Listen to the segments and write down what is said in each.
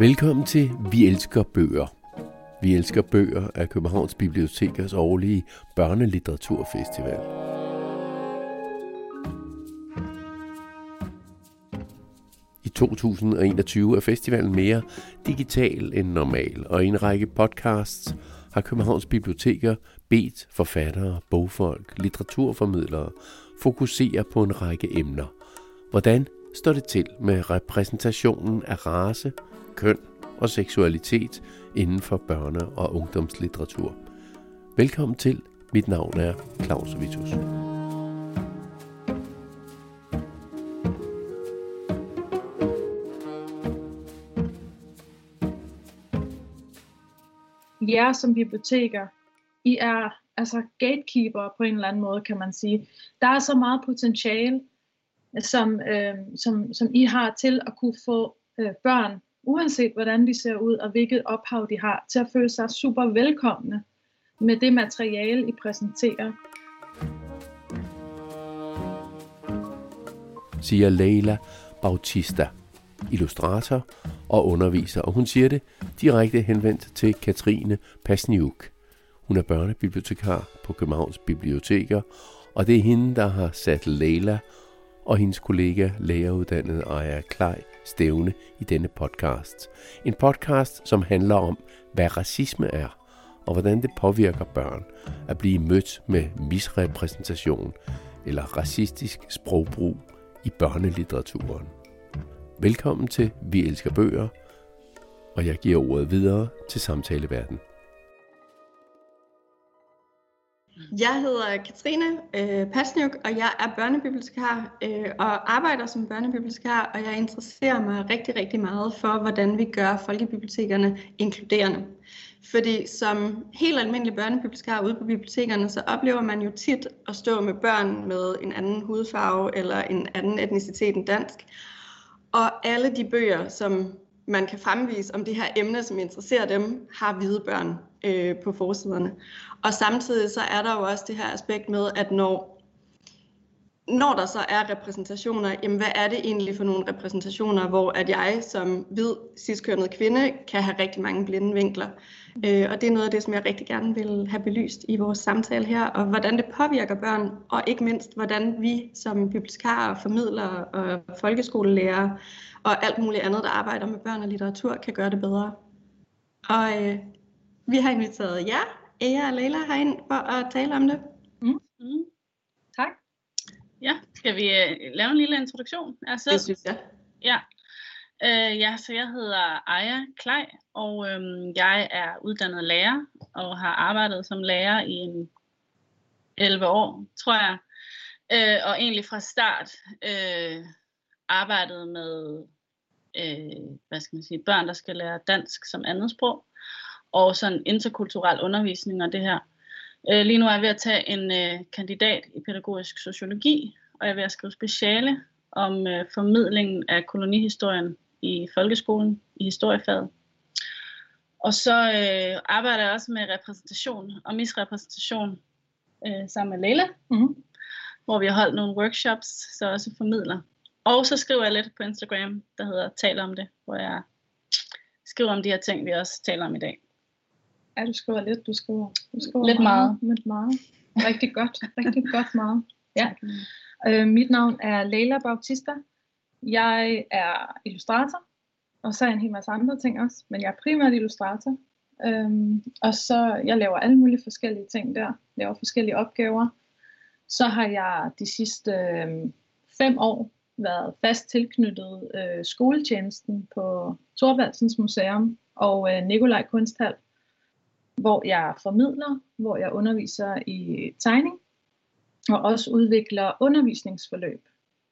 Velkommen til Vi elsker bøger. Vi elsker bøger af Københavns Bibliotekers årlige børnelitteraturfestival. I 2021 er festivalen mere digital end normal, og i en række podcasts har Københavns Biblioteker bedt forfattere, bogfolk, litteraturformidlere fokuserer på en række emner. Hvordan står det til med repræsentationen af race, køn og seksualitet inden for børne- og ungdomslitteratur. Velkommen til. Mit navn er Claus Vitus. jer som biblioteker, I er altså gatekeeper på en eller anden måde, kan man sige. Der er så meget potentiale, som, øh, som, som I har til at kunne få øh, børn uanset hvordan de ser ud og hvilket ophav de har, til at føle sig super velkomne med det materiale, I præsenterer. Siger Leila Bautista, illustrator og underviser, og hun siger det direkte henvendt til Katrine Pasniuk. Hun er børnebibliotekar på Københavns Biblioteker, og det er hende, der har sat Leila og hendes kollega læreruddannede Aya Klej stævne i denne podcast. En podcast, som handler om, hvad racisme er, og hvordan det påvirker børn at blive mødt med misrepræsentation eller racistisk sprogbrug i børnelitteraturen. Velkommen til Vi elsker bøger, og jeg giver ordet videre til samtaleverden. Mm. Jeg hedder Katrine øh, Pasniuk, og jeg er børnebibliotekar øh, og arbejder som børnebibliotekar, og jeg interesserer mig rigtig, rigtig meget for, hvordan vi gør folkebibliotekerne inkluderende. Fordi som helt almindelig børnebibliotekar ude på bibliotekerne, så oplever man jo tit at stå med børn med en anden hudfarve eller en anden etnicitet end dansk. Og alle de bøger, som man kan fremvise om det her emne, som interesserer dem, har hvide børn øh, på forsiderne. Og samtidig så er der jo også det her aspekt med, at når, når der så er repræsentationer, jamen hvad er det egentlig for nogle repræsentationer, hvor at jeg som hvid, ciskønnet kvinde kan have rigtig mange blinde vinkler. Øh, og det er noget af det, som jeg rigtig gerne vil have belyst i vores samtale her, og hvordan det påvirker børn, og ikke mindst, hvordan vi som bibliotekarer, formidlere og folkeskolelærer og alt muligt andet, der arbejder med børn og litteratur, kan gøre det bedre. Og øh, vi har inviteret jer, Ea og Leila, herind for at tale om det. Mm. Mm. Ja, skal vi uh, lave en lille introduktion af Det synes jeg. Ja. Uh, ja, så jeg hedder Aya Klej, og um, jeg er uddannet lærer, og har arbejdet som lærer i en 11 år, tror jeg. Uh, og egentlig fra start uh, arbejdet med uh, hvad skal man sige, børn, der skal lære dansk som andet sprog og sådan interkulturel undervisning og det her. Øh, lige nu er jeg ved at tage en øh, kandidat i pædagogisk sociologi, og jeg er ved at skrive speciale om øh, formidlingen af kolonihistorien i folkeskolen i historiefaget. Og så øh, arbejder jeg også med repræsentation og misrepræsentation øh, sammen med Leila, mm-hmm. hvor vi har holdt nogle workshops, så også formidler. Og så skriver jeg lidt på Instagram, der hedder Tal om det, hvor jeg skriver om de her ting, vi også taler om i dag. Ja, du skriver lidt, du skriver, du skriver lidt meget. meget. Lidt meget. Rigtig godt, rigtig godt meget. Ja. Øh, mit navn er Leila Bautista. Jeg er illustrator, og så er jeg en hel masse andre ting også, men jeg er primært illustrator. Øhm, og så, jeg laver alle mulige forskellige ting der, laver forskellige opgaver. Så har jeg de sidste øh, fem år været fast tilknyttet øh, skoletjenesten på Thorvaldsens Museum og øh, Nikolaj Kunsthal, hvor jeg formidler, hvor jeg underviser i tegning, og også udvikler undervisningsforløb.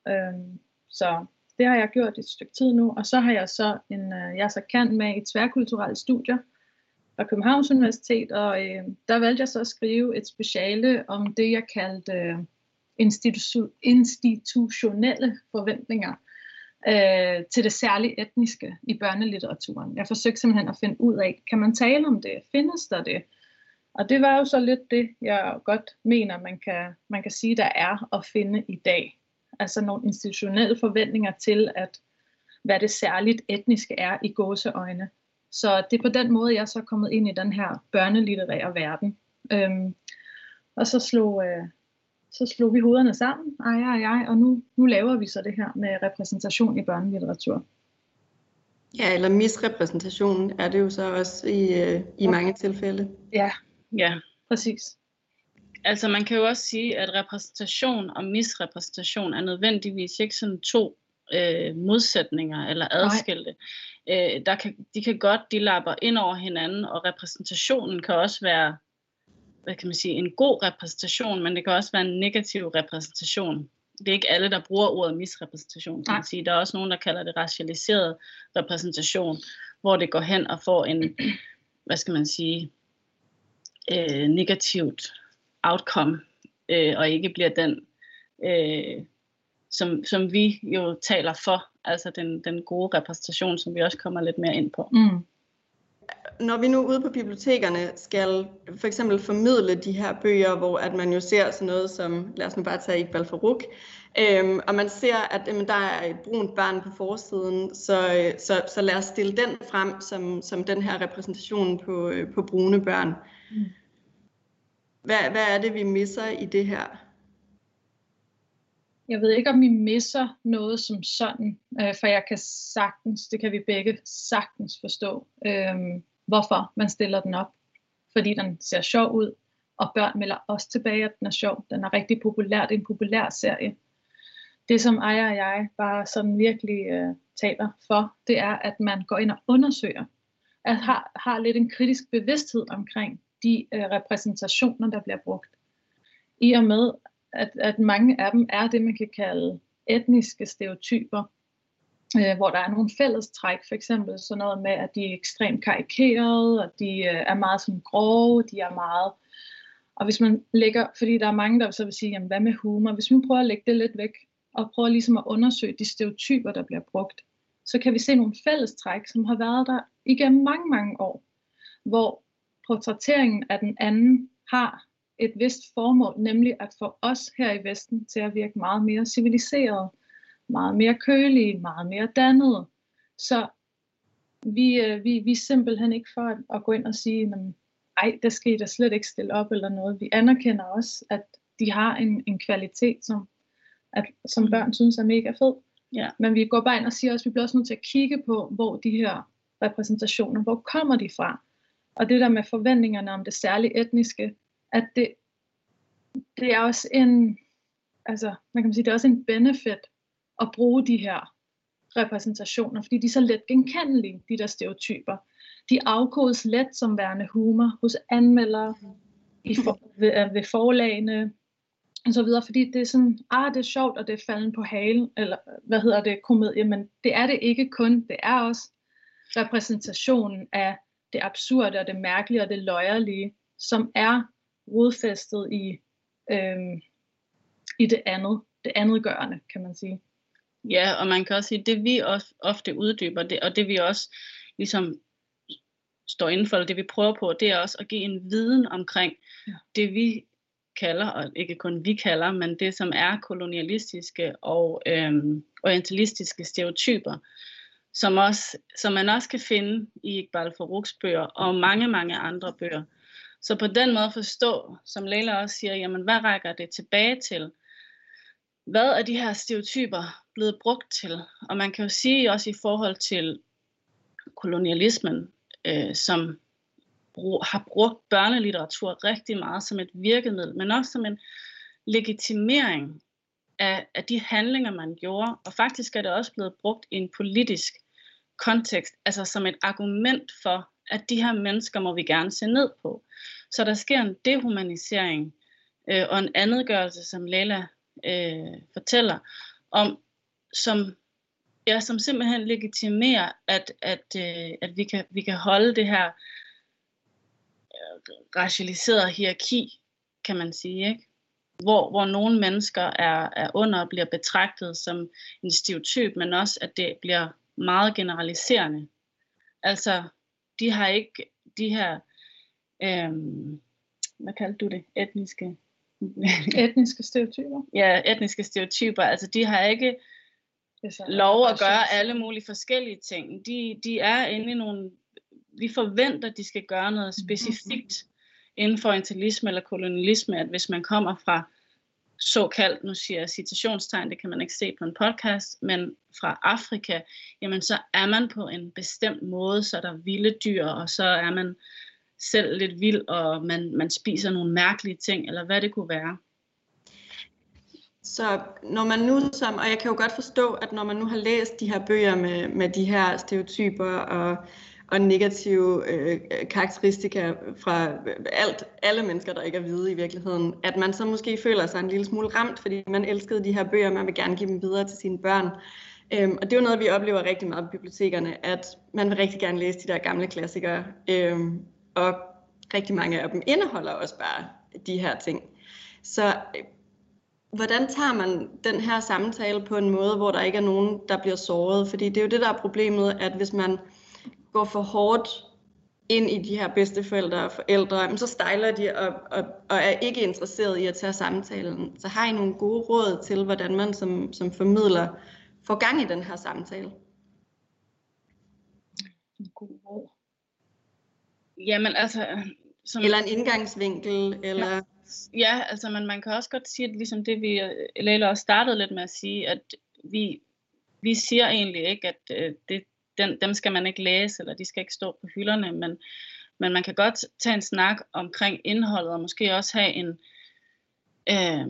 Øhm, så det har jeg gjort et stykke tid nu, og så har jeg så en, øh, jeg er så kan med i tværkulturelle studier fra Københavns Universitet, og øh, der valgte jeg så at skrive et speciale om det, jeg kaldte øh, institu- institutionelle forventninger øh, til det særlige etniske i børnelitteraturen. Jeg forsøgte simpelthen at finde ud af, kan man tale om det? Findes der det? Og det var jo så lidt det, jeg godt mener, man kan, man kan sige, der er at finde i dag. altså nogle institutionelle forventninger til, at hvad det særligt etniske er i gåseøjne. Så det er på den måde, jeg så er kommet ind i den her børnelitterære verden. Øhm, og så slog, øh, så slog vi hovederne sammen, Aya og jeg, og nu, nu laver vi så det her med repræsentation i børnelitteratur. Ja, eller misrepræsentation er det jo så også i, øh, i mange tilfælde. Ja, Ja, præcis. altså man kan jo også sige, at repræsentation og misrepræsentation er nødvendigvis ikke sådan to øh, modsætninger eller adskilte. Øh, der kan, de kan godt, de lapper ind over hinanden, og repræsentationen kan også være, hvad kan man sige, en god repræsentation, men det kan også være en negativ repræsentation. Det er ikke alle, der bruger ordet misrepræsentation, kan man sige. Der er også nogen, der kalder det racialiseret repræsentation, hvor det går hen og får en, hvad skal man sige, øh, negativt outcome, øh, og ikke bliver den, øh, som, som vi jo taler for, altså den, den gode repræsentation, som vi også kommer lidt mere ind på. Mm. Når vi nu ude på bibliotekerne skal for eksempel formidle de her bøger, hvor at man jo ser sådan noget som, lad os nu bare tage Iqbal Farouk, øhm, og man ser, at jamen, der er et brunt barn på forsiden, så, øh, så, så lad os stille den frem som, som den her repræsentation på, øh, på brune børn. Mm. Hvad, hvad er det, vi misser i det her? Jeg ved ikke, om I misser noget som sådan, øh, for jeg kan sagtens, det kan vi begge sagtens forstå, øh, hvorfor man stiller den op. Fordi den ser sjov ud, og børn melder også tilbage, at den er sjov. Den er rigtig populær, det er en populær serie. Det, som Aya og jeg bare sådan virkelig øh, taler for, det er, at man går ind og undersøger, at har, har lidt en kritisk bevidsthed omkring de øh, repræsentationer, der bliver brugt. I og med, at, at mange af dem er det, man kan kalde etniske stereotyper, øh, hvor der er nogle fælles træk, for eksempel sådan noget med, at de er ekstremt karikerede, og de øh, er meget sådan grove, de er meget... Og hvis man lægger, fordi der er mange, der så vil sige, jamen hvad med humor? Hvis man prøver at lægge det lidt væk, og prøver ligesom at undersøge de stereotyper, der bliver brugt, så kan vi se nogle fælles træk, som har været der igennem mange, mange år, hvor portrætteringen af den anden har et vist formål, nemlig at få os her i Vesten til at virke meget mere civiliseret, meget mere kølige, meget mere dannede. Så vi, øh, vi, vi er simpelthen ikke for at, at gå ind og sige, nej, det skal I da slet ikke stille op eller noget. Vi anerkender også, at de har en, en kvalitet, som, at, som børn synes er mega fed. Ja. Men vi går bare ind og siger også, at vi bliver også nødt til at kigge på, hvor de her repræsentationer, hvor kommer de fra? Og det der med forventningerne om det særligt etniske, at det, det er også en, altså, man kan sige, det er også en benefit at bruge de her repræsentationer, fordi de er så let genkendelige, de der stereotyper. De afkodes let som værende humor hos anmeldere, i for, ved, øh, ved forlagene, og så videre, fordi det er sådan, ah, det er sjovt, og det er falden på halen, eller hvad hedder det, komedie, men det er det ikke kun, det er også repræsentationen af det absurde og det mærkelige og det løjerlige, som er rodfæstet i, øhm, i det andet, det andetgørende, kan man sige. Ja, og man kan også sige, det vi også ofte uddyber, det, og det vi også ligesom står inden for, det vi prøver på, det er også at give en viden omkring Ja. det vi kalder, og ikke kun vi kalder, men det som er kolonialistiske og øhm, orientalistiske stereotyper, som, også, som man også kan finde i Iqbal Farouks bøger og mange, mange andre bøger. Så på den måde forstå, som Leila også siger, jamen hvad rækker det tilbage til? Hvad er de her stereotyper blevet brugt til? Og man kan jo sige også i forhold til kolonialismen, øh, som har brugt børnelitteratur rigtig meget som et virkemiddel, men også som en legitimering af, af de handlinger, man gjorde. Og faktisk er det også blevet brugt i en politisk kontekst, altså som et argument for, at de her mennesker må vi gerne se ned på. Så der sker en dehumanisering øh, og en andetgørelse, som Leila øh, fortæller, om, som, ja, som simpelthen legitimerer, at, at, øh, at vi, kan, vi kan holde det her øh, racialiserede hierarki, kan man sige, ikke? Hvor, hvor nogle mennesker er, er under og bliver betragtet som en stereotyp, men også at det bliver meget generaliserende. Altså, de har ikke de her, øhm, hvad kaldte du det, etniske etniske stereotyper. Ja, etniske stereotyper. Altså de har ikke lov at gøre alle mulige forskellige ting. De, de er inde i nogle... Vi forventer, at de skal gøre noget mhm. specifikt inden for intellisme eller kolonialisme, at hvis man kommer fra såkaldt, nu siger jeg citationstegn, det kan man ikke se på en podcast, men fra Afrika, jamen så er man på en bestemt måde, så er der vilde dyr, og så er man selv lidt vild, og man, man spiser nogle mærkelige ting, eller hvad det kunne være. Så når man nu som, og jeg kan jo godt forstå, at når man nu har læst de her bøger med, med de her stereotyper og, og negative øh, karakteristika fra alt, alle mennesker, der ikke er hvide i virkeligheden, at man så måske føler sig en lille smule ramt, fordi man elskede de her bøger, man vil gerne give dem videre til sine børn. Øhm, og det er jo noget, vi oplever rigtig meget på bibliotekerne, at man vil rigtig gerne læse de der gamle klassikere, øhm, og rigtig mange af dem indeholder også bare de her ting. Så øh, hvordan tager man den her samtale på en måde, hvor der ikke er nogen, der bliver såret? Fordi det er jo det, der er problemet, at hvis man går for hårdt ind i de her bedsteforældre og forældre, så stejler de og, og, og er ikke interesseret i at tage samtalen. Så har I nogle gode råd til, hvordan man som, som formidler får gang i den her samtale? En god råd. Jamen altså... Som... Eller en indgangsvinkel, eller... Ja. Ja, altså man, man kan også godt sige, at ligesom det vi, Leila også startede lidt med at sige, at vi, vi siger egentlig ikke, at øh, det, den, dem skal man ikke læse, eller de skal ikke stå på hylderne, men, men man kan godt tage en snak omkring indholdet, og måske også have en, øh,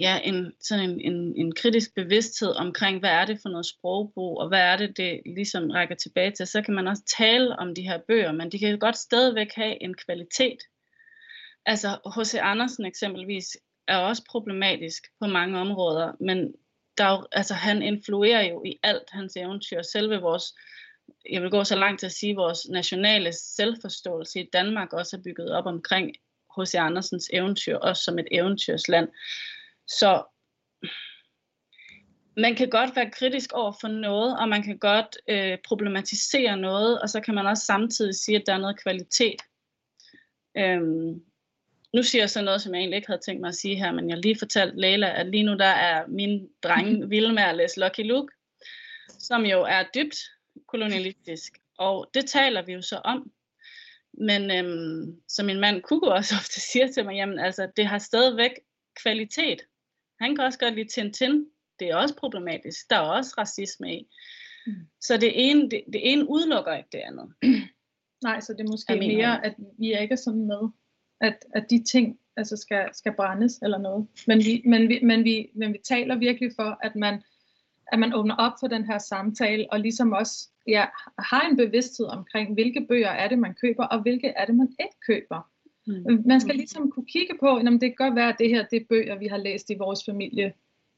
ja, en, sådan en, en, en kritisk bevidsthed omkring, hvad er det for noget sprogbrug, og hvad er det, det ligesom rækker tilbage til. Så kan man også tale om de her bøger, men de kan godt stadigvæk have en kvalitet. Altså H.C. Andersen eksempelvis er også problematisk på mange områder, men der er jo, altså, han influerer jo i alt hans eventyr. Selve vores, jeg vil gå så langt til at sige, vores nationale selvforståelse i Danmark også er bygget op omkring H.C. Andersens eventyr, også som et eventyrsland. Så man kan godt være kritisk over for noget, og man kan godt øh, problematisere noget, og så kan man også samtidig sige, at der er noget kvalitet. Øhm, nu siger jeg så noget, som jeg egentlig ikke havde tænkt mig at sige her, men jeg lige fortalt Leila, at lige nu der er min dreng vilde med at læse Lucky Luke, som jo er dybt kolonialistisk. Og det taler vi jo så om. Men øhm, som min mand Kuko også ofte siger til mig, jamen altså, det har stadigvæk kvalitet. Han kan også godt lide Tintin. Det er også problematisk. Der er også racisme i. Mm. Så det ene, det, det ene udelukker ikke det andet. Nej, så det er måske mere, at vi er ikke sådan med at, at de ting altså skal, skal brændes eller noget. Men vi, men, vi, men, vi, men vi taler virkelig for, at man, at man åbner op for den her samtale, og ligesom også ja, har en bevidsthed omkring, hvilke bøger er det, man køber, og hvilke er det, man ikke køber. Mm. Man skal ligesom kunne kigge på, at det kan godt være, at det her det er bøger, vi har læst i vores familie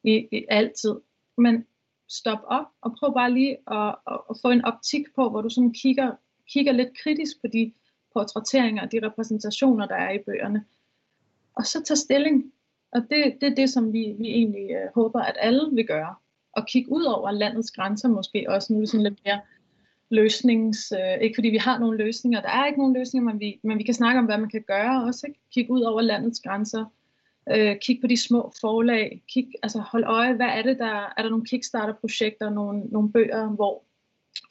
i, i altid. Men stop op og prøv bare lige at, at, at få en optik på, hvor du sådan kigger, kigger lidt kritisk på de portrætteringer, de repræsentationer, der er i bøgerne. Og så tage stilling. Og det, det er det, som vi, vi egentlig øh, håber, at alle vil gøre. Og kigge ud over landets grænser måske også. Nu er det sådan lidt mere løsnings... Øh, ikke fordi vi har nogle løsninger. Der er ikke nogen løsninger, men vi, men vi kan snakke om, hvad man kan gøre også. Ikke? Kig ud over landets grænser. Øh, kig på de små forlag. Kig, altså hold øje, hvad er det, der... Er der nogle Kickstarter-projekter, nogle, nogle bøger, hvor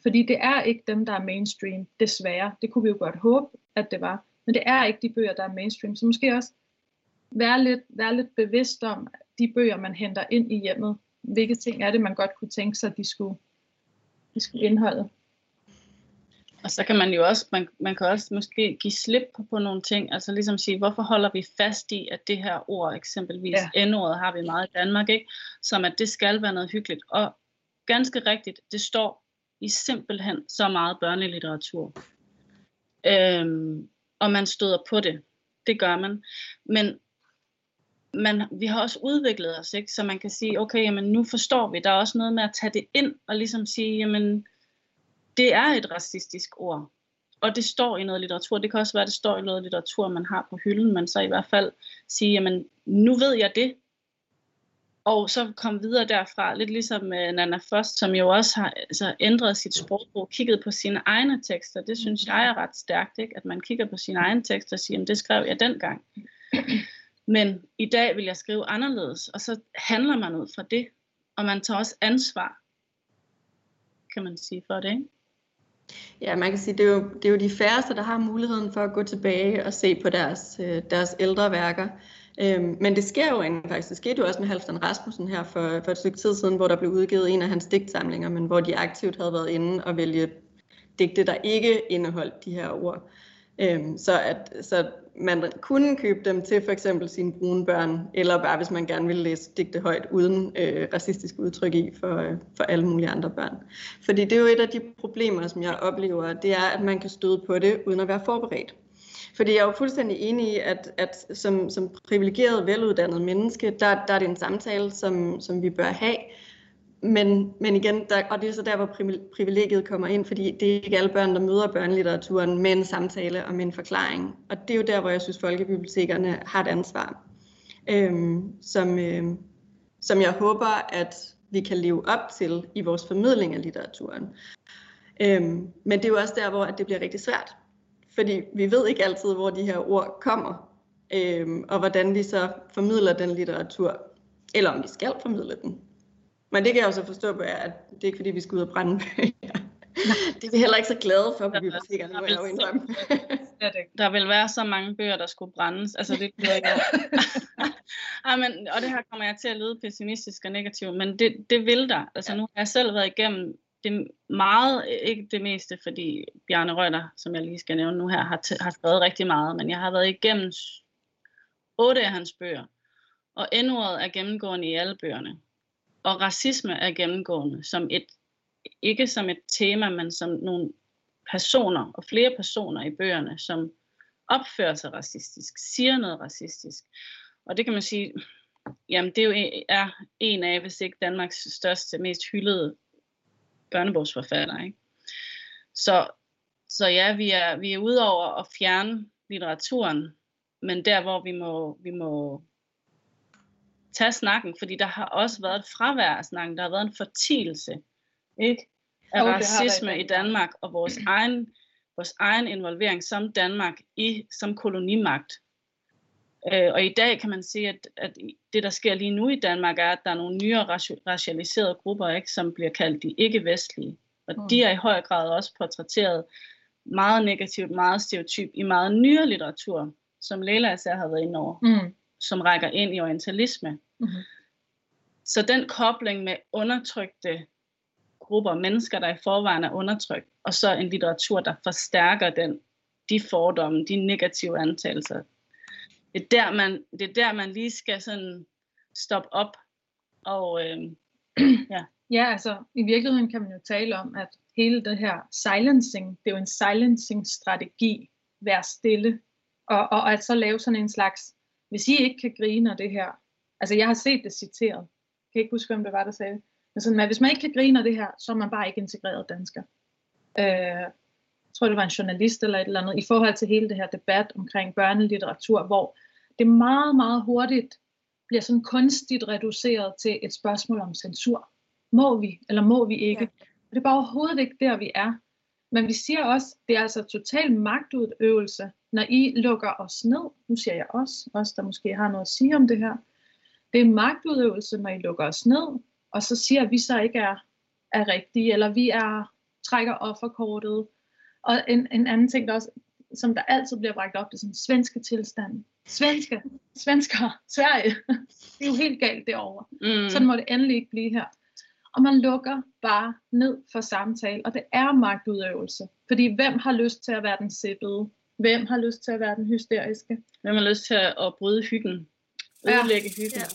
fordi det er ikke dem, der er mainstream, desværre. Det kunne vi jo godt håbe, at det var. Men det er ikke de bøger, der er mainstream. Så måske også være lidt, være lidt bevidst om de bøger, man henter ind i hjemmet. Hvilke ting er det, man godt kunne tænke sig, at de skulle, de skulle indeholde. Og så kan man jo også, man, man kan også måske give slip på, på nogle ting, altså ligesom sige, hvorfor holder vi fast i, at det her ord, eksempelvis ja. N-ordet har vi meget i Danmark, ikke? som at det skal være noget hyggeligt. Og ganske rigtigt, det står i simpelthen så meget børnelitteratur. Øhm, og man støder på det. Det gør man. Men man, vi har også udviklet os, ikke? så man kan sige, okay, jamen nu forstår vi, der er også noget med at tage det ind, og ligesom sige, jamen det er et racistisk ord. Og det står i noget litteratur. Det kan også være, at det står i noget litteratur, man har på hylden, men så i hvert fald sige, jamen nu ved jeg det, og så kom videre derfra, lidt ligesom øh, uh, Nana Frost, som jo også har altså, ændret sit sprogbrug, kigget på sine egne tekster. Det synes jeg er ret stærkt, ikke? at man kigger på sine egne tekster og siger, det skrev jeg dengang. Men i dag vil jeg skrive anderledes, og så handler man ud fra det, og man tager også ansvar, kan man sige, for det, ikke? Ja, man kan sige, det er, jo, det er jo de færreste, der har muligheden for at gå tilbage og se på deres, øh, deres ældre værker. Øhm, men det sker jo egentlig faktisk. Det skete jo også med Halvdan Rasmussen her for, for et stykke tid siden, hvor der blev udgivet en af hans digtsamlinger, men hvor de aktivt havde været inde og vælge digte, der ikke indeholdt de her ord. Øhm, så, at, så man kunne købe dem til for eksempel sine brune børn, eller bare hvis man gerne ville læse digte højt uden øh, racistisk udtryk i for, øh, for alle mulige andre børn. Fordi det er jo et af de problemer, som jeg oplever, det er, at man kan støde på det uden at være forberedt. Fordi jeg er jo fuldstændig enig i, at, at som, som privilegeret, veluddannet menneske, der, der er det en samtale, som, som vi bør have, men, men igen, der, og det er så der, hvor privilegiet kommer ind, fordi det er ikke alle børn, der møder børnelitteraturen med en samtale og med en forklaring. Og det er jo der, hvor jeg synes, folkebibliotekerne har et ansvar, øhm, som, øhm, som jeg håber, at vi kan leve op til i vores formidling af litteraturen. Øhm, men det er jo også der, hvor at det bliver rigtig svært, fordi vi ved ikke altid, hvor de her ord kommer, øhm, og hvordan vi så formidler den litteratur, eller om vi skal formidle den. Men det kan jeg også forstå på jer, at det er ikke fordi, vi skal ud og brænde bøger. Det er vi heller ikke så glade for på bibliotekerne, må jeg jo indrømme. der vil være så mange bøger, der skulle brændes. Altså det kunne jeg ja, men, og det her kommer jeg til at lyde pessimistisk og negativ, men det, det vil der. Altså nu har jeg selv været igennem det meget, ikke det meste, fordi Bjarne Røtter, som jeg lige skal nævne nu her, har, har skrevet rigtig meget, men jeg har været igennem otte af hans bøger, og endordet er gennemgående i alle bøgerne. Og racisme er gennemgående som et, ikke som et tema, men som nogle personer og flere personer i bøgerne, som opfører sig racistisk, siger noget racistisk. Og det kan man sige, jamen det er jo er en af, hvis ikke Danmarks største, mest hyldede børnebogsforfatter. Ikke? Så, så ja, vi er, vi er ude over at fjerne litteraturen, men der hvor vi må, vi må tage snakken, fordi der har også været et fravær af snakken, der har været en fortielse ikke? af oh, racisme i Danmark, og vores egen, vores egen involvering som Danmark i som kolonimagt. Øh, og i dag kan man sige, at, at det, der sker lige nu i Danmark, er, at der er nogle nyere racialiserede grupper, ikke, som bliver kaldt de ikke-vestlige. Og mm. de er i høj grad også portrætteret meget negativt, meget stereotyp i meget nyere litteratur, som Leila især har været inde over. Mm som rækker ind i orientalisme. Mm-hmm. Så den kobling med undertrykte grupper, mennesker, der i forvejen er undertrykt, og så en litteratur, der forstærker den, de fordomme, de negative antagelser. Det er der, man, det er der, man lige skal sådan stoppe op. Og, øh, ja. ja, altså i virkeligheden kan man jo tale om, at hele det her silencing, det er jo en silencing-strategi, vær stille, og, og at så lave sådan en slags hvis I ikke kan grine af det her, altså jeg har set det citeret, jeg kan ikke huske, hvem det var, der sagde det, men sådan, at hvis man ikke kan grine af det her, så er man bare ikke integreret dansker. Øh, jeg tror, det var en journalist eller et eller andet, i forhold til hele det her debat omkring børnelitteratur, hvor det meget, meget hurtigt bliver sådan kunstigt reduceret til et spørgsmål om censur. Må vi, eller må vi ikke? Ja. Det er bare overhovedet ikke der, vi er. Men vi siger også, det er altså total magtudøvelse, når I lukker os ned. Nu siger jeg også, os der måske har noget at sige om det her. Det er magtudøvelse, når I lukker os ned, og så siger at vi så ikke er, er rigtige, eller vi er trækker offerkortet. Og en, en anden ting, der også, som der altid bliver bragt op, det er sådan svenske tilstand. Svenske, svensker, Sverige. det er jo helt galt derovre. Mm. Sådan må det endelig ikke blive her. Og man lukker bare ned for samtale, og det er magtudøvelse. Fordi hvem har lyst til at være den sippede? Hvem har lyst til at være den hysteriske? Hvem har lyst til at bryde hyggen? Ødelægge ja. hyggen? Ja.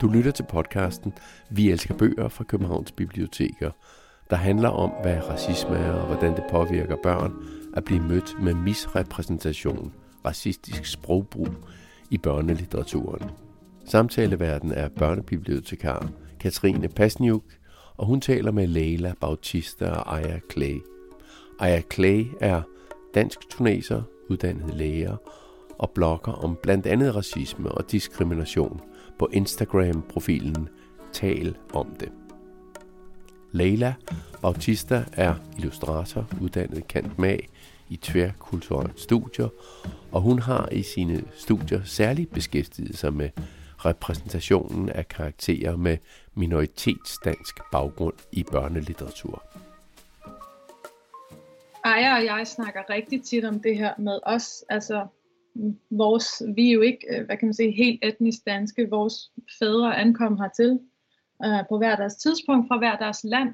Du lytter til podcasten Vi elsker bøger fra Københavns Biblioteker, der handler om, hvad racisme er og hvordan det påvirker børn at blive mødt med misrepræsentation – racistisk sprogbrug i børnelitteraturen. Samtaleverden er børnebibliotekar Katrine Pasniuk, og hun taler med Leila Bautista og Aya Clay. Aya Clay er dansk tuneser, uddannet læger og blogger om blandt andet racisme og diskrimination på Instagram-profilen Tal om det. Leila Bautista er illustrator, uddannet kant mag i tværkulturelle studier, og hun har i sine studier særligt beskæftiget sig med repræsentationen af karakterer med minoritetsdansk baggrund i børnelitteratur. Aya og jeg snakker rigtig tit om det her med os, altså vores, vi er jo ikke, øh, hvad kan man sige, helt etnisk danske, vores fædre ankom hertil øh, på hver deres tidspunkt fra hver deres land.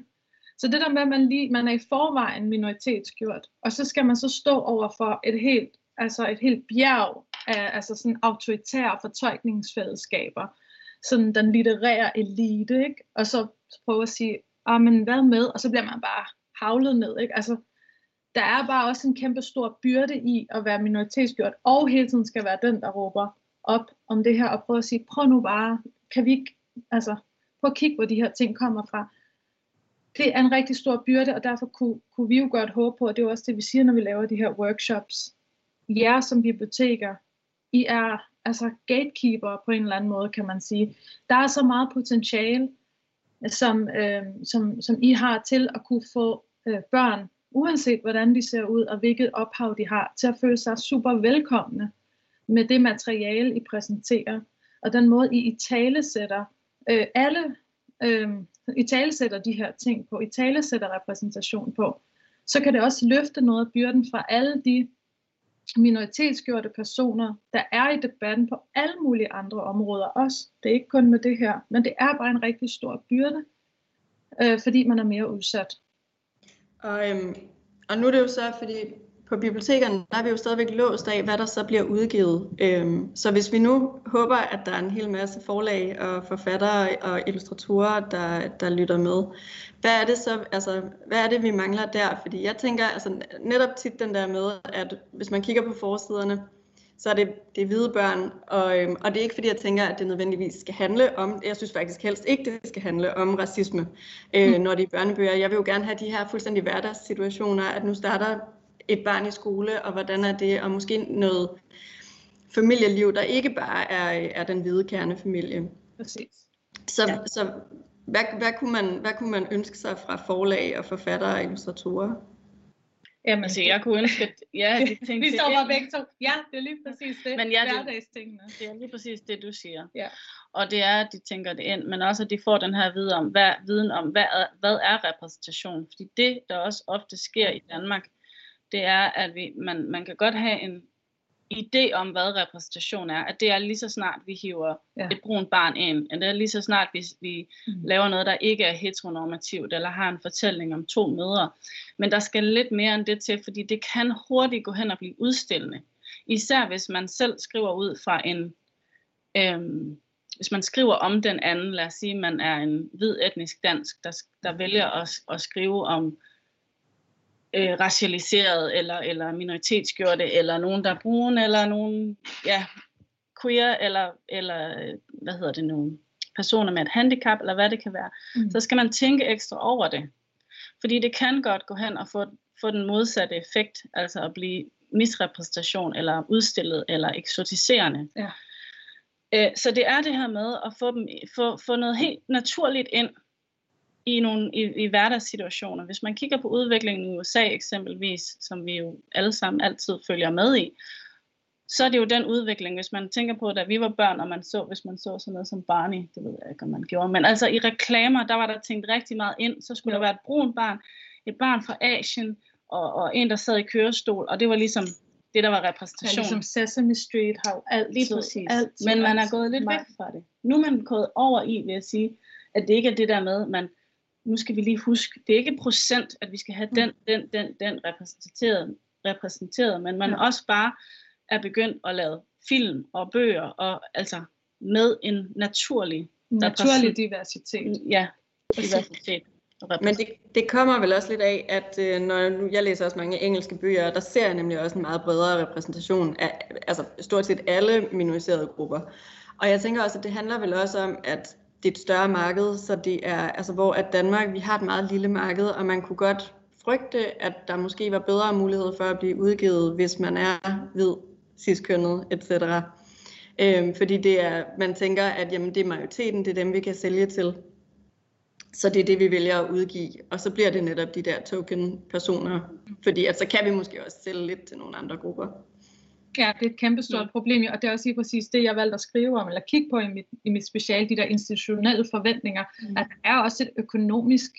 Så det der med, at man, lige, man er i forvejen minoritetsgjort, og så skal man så stå over for et helt, altså et helt bjerg af altså sådan autoritære fortolkningsfællesskaber, sådan den litterære elite, ikke? og så prøve at sige, ah, men hvad med, og så bliver man bare havlet ned. Ikke? Altså, der er bare også en kæmpe stor byrde i at være minoritetsgjort, og hele tiden skal være den, der råber op om det her, og prøve at sige, prøv nu bare, kan vi ikke, altså, prøv at kigge, hvor de her ting kommer fra. Det er en rigtig stor byrde, og derfor kunne, kunne vi jo godt håbe på, og det er også det, vi siger, når vi laver de her workshops. Jer som biblioteker, I er altså gatekeeper på en eller anden måde, kan man sige. Der er så meget potentiale, øh, som, øh, som, som I har til at kunne få øh, børn uanset hvordan de ser ud og hvilket ophav de har, til at føle sig super velkomne med det materiale, I præsenterer, og den måde, I i tale sætter øh, alle, øh, i tale sætter de her ting på, i tale sætter repræsentation på, så kan det også løfte noget af byrden fra alle de minoritetsgjorte personer, der er i debatten på alle mulige andre områder også. Det er ikke kun med det her, men det er bare en rigtig stor byrde, øh, fordi man er mere udsat. Og, øhm, og nu er det jo så, fordi på bibliotekerne, der er vi jo stadigvæk låst af, hvad der så bliver udgivet. Øhm, så hvis vi nu håber, at der er en hel masse forlag og forfattere og illustratorer, der, der lytter med, hvad er det så, altså, hvad er det, vi mangler der? Fordi jeg tænker, altså, netop tit den der med, at hvis man kigger på forsiderne, så er det, det er hvide børn, og, øhm, og det er ikke fordi, jeg tænker, at det nødvendigvis skal handle om, jeg synes faktisk helst ikke, det skal handle om racisme, øh, mm. når det er børnebøger. Jeg vil jo gerne have de her fuldstændig hverdagssituationer, at nu starter et barn i skole, og hvordan er det, og måske noget familieliv, der ikke bare er, er den hvide kernefamilie. Præcis. Så, ja. så hvad, hvad, kunne man, hvad kunne man ønske sig fra forlag og forfattere og illustratorer? Jamen, altså, jeg kunne ønske, at ja, de ting, Vi står bare begge to. Ja, det er lige præcis det. Men ja, Hverdagstingene. Det, det er lige præcis det, du siger. Ja. Og det er, at de tænker det ind, men også, at de får den her viden om, hvad, viden om, hvad er, hvad er repræsentation? Fordi det, der også ofte sker i Danmark, det er, at vi, man, man kan godt have en idé om, hvad repræsentation er, at det er lige så snart, vi hiver ja. et brunt barn ind, at det er lige så snart, vi, vi mm. laver noget, der ikke er heteronormativt, eller har en fortælling om to mødre. Men der skal lidt mere end det til, fordi det kan hurtigt gå hen og blive udstillende. Især hvis man selv skriver ud fra en, øhm, hvis man skriver om den anden, lad os sige, man er en hvid etnisk dansk, der, der vælger at, at skrive om øh, racialiseret eller, eller minoritetsgjorte, eller nogen, der er brune, eller nogen ja, queer, eller, eller hvad hedder det nu, personer med et handicap, eller hvad det kan være, mm. så skal man tænke ekstra over det. Fordi det kan godt gå hen og få, få den modsatte effekt, altså at blive misrepræsentation, eller udstillet, eller eksotiserende. Ja. Øh, så det er det her med at få, dem, få, få noget helt naturligt ind, i nogle i, i hverdagssituationer. Hvis man kigger på udviklingen i USA eksempelvis, som vi jo alle sammen altid følger med i, så er det jo den udvikling, hvis man tænker på, da vi var børn, og man så, hvis man så sådan noget som Barney, det ved jeg ikke, om man gjorde, men altså i reklamer, der var der tænkt rigtig meget ind, så skulle ja. der være et brun barn, et barn fra Asien, og, og en, der sad i kørestol, og det var ligesom det, der var repræsentation. Ja, ligesom Sesame Street har jo altid, Lige præcis. altid Men man er gået lidt væk fra det. Nu er man gået over i, vil jeg sige, at det ikke er det der med, man nu skal vi lige huske, det er ikke procent, at vi skal have den, den, den, den repræsenteret, repræsenteret men man ja. også bare er begyndt at lave film og bøger, og altså med en naturlig Naturlig diversitet. Ja, diversitet. Men det, det kommer vel også lidt af, at øh, når nu, jeg læser også mange engelske bøger, der ser jeg nemlig også en meget bredere repræsentation af altså stort set alle minoriserede grupper. Og jeg tænker også, at det handler vel også om, at det er et større marked, så det er, altså hvor at Danmark, vi har et meget lille marked, og man kunne godt frygte, at der måske var bedre mulighed for at blive udgivet, hvis man er hvid, ciskønnet, etc. Øhm, fordi det er, man tænker, at jamen, det er majoriteten, det er dem, vi kan sælge til. Så det er det, vi vælger at udgive. Og så bliver det netop de der token-personer, fordi at så kan vi måske også sælge lidt til nogle andre grupper. Ja, det er et kæmpestort ja. problem, og det er også lige præcis det, jeg valgte at skrive om, eller kigge på i mit, i mit special, de der institutionelle forventninger, mm. at der er også et økonomisk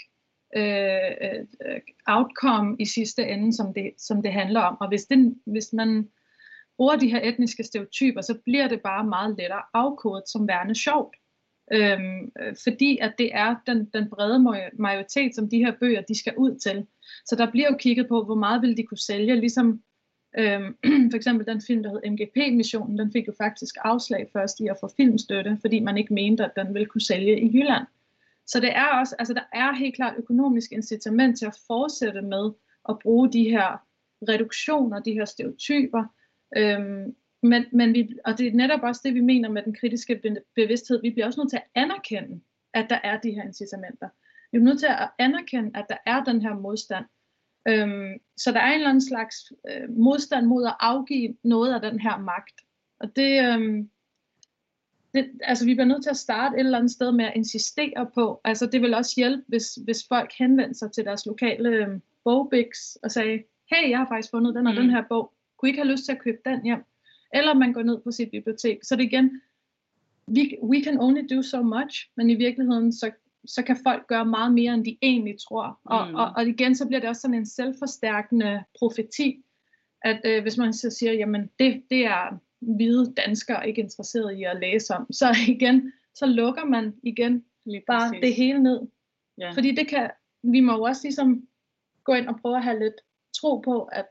øh, øh, outcome i sidste ende, som det, som det handler om. Og hvis, det, hvis man bruger de her etniske stereotyper, så bliver det bare meget lettere afkodet som værende sjovt. Øhm, fordi at det er den, den brede majoritet, som de her bøger de skal ud til. Så der bliver jo kigget på, hvor meget vil de kunne sælge, ligesom øhm, for eksempel den film, der hed MGP-missionen, den fik jo faktisk afslag først i at få filmstøtte, fordi man ikke mente, at den ville kunne sælge i Jylland. Så det er også, altså der er helt klart økonomisk incitament til at fortsætte med at bruge de her reduktioner, de her stereotyper. Øhm, men, men vi, og det er netop også det, vi mener med den kritiske bevidsthed. Vi bliver også nødt til at anerkende, at der er de her incitamenter. Vi er nødt til at anerkende, at der er den her modstand. Øhm, så der er en eller anden slags øh, modstand mod at afgive noget af den her magt. Og det, øhm, det, altså vi bliver nødt til at starte et eller andet sted med at insistere på, altså det vil også hjælpe, hvis, hvis folk henvender sig til deres lokale øh, bogbiks og sagde, hey, jeg har faktisk fundet den og mm. den her bog, kunne I ikke have lyst til at købe den hjem? Eller man går ned på sit bibliotek. Så det igen, we, we can only do so much, men i virkeligheden, så, så kan folk gøre meget mere, end de egentlig tror. Og, mm. og, og igen, så bliver det også sådan en selvforstærkende profeti, at øh, hvis man så siger, jamen det, det er hvide danskere ikke interesseret i at læse om, så igen, så lukker man igen Lige bare præcis. det hele ned. Ja. Fordi det kan, vi må jo også ligesom gå ind og prøve at have lidt tro på, at,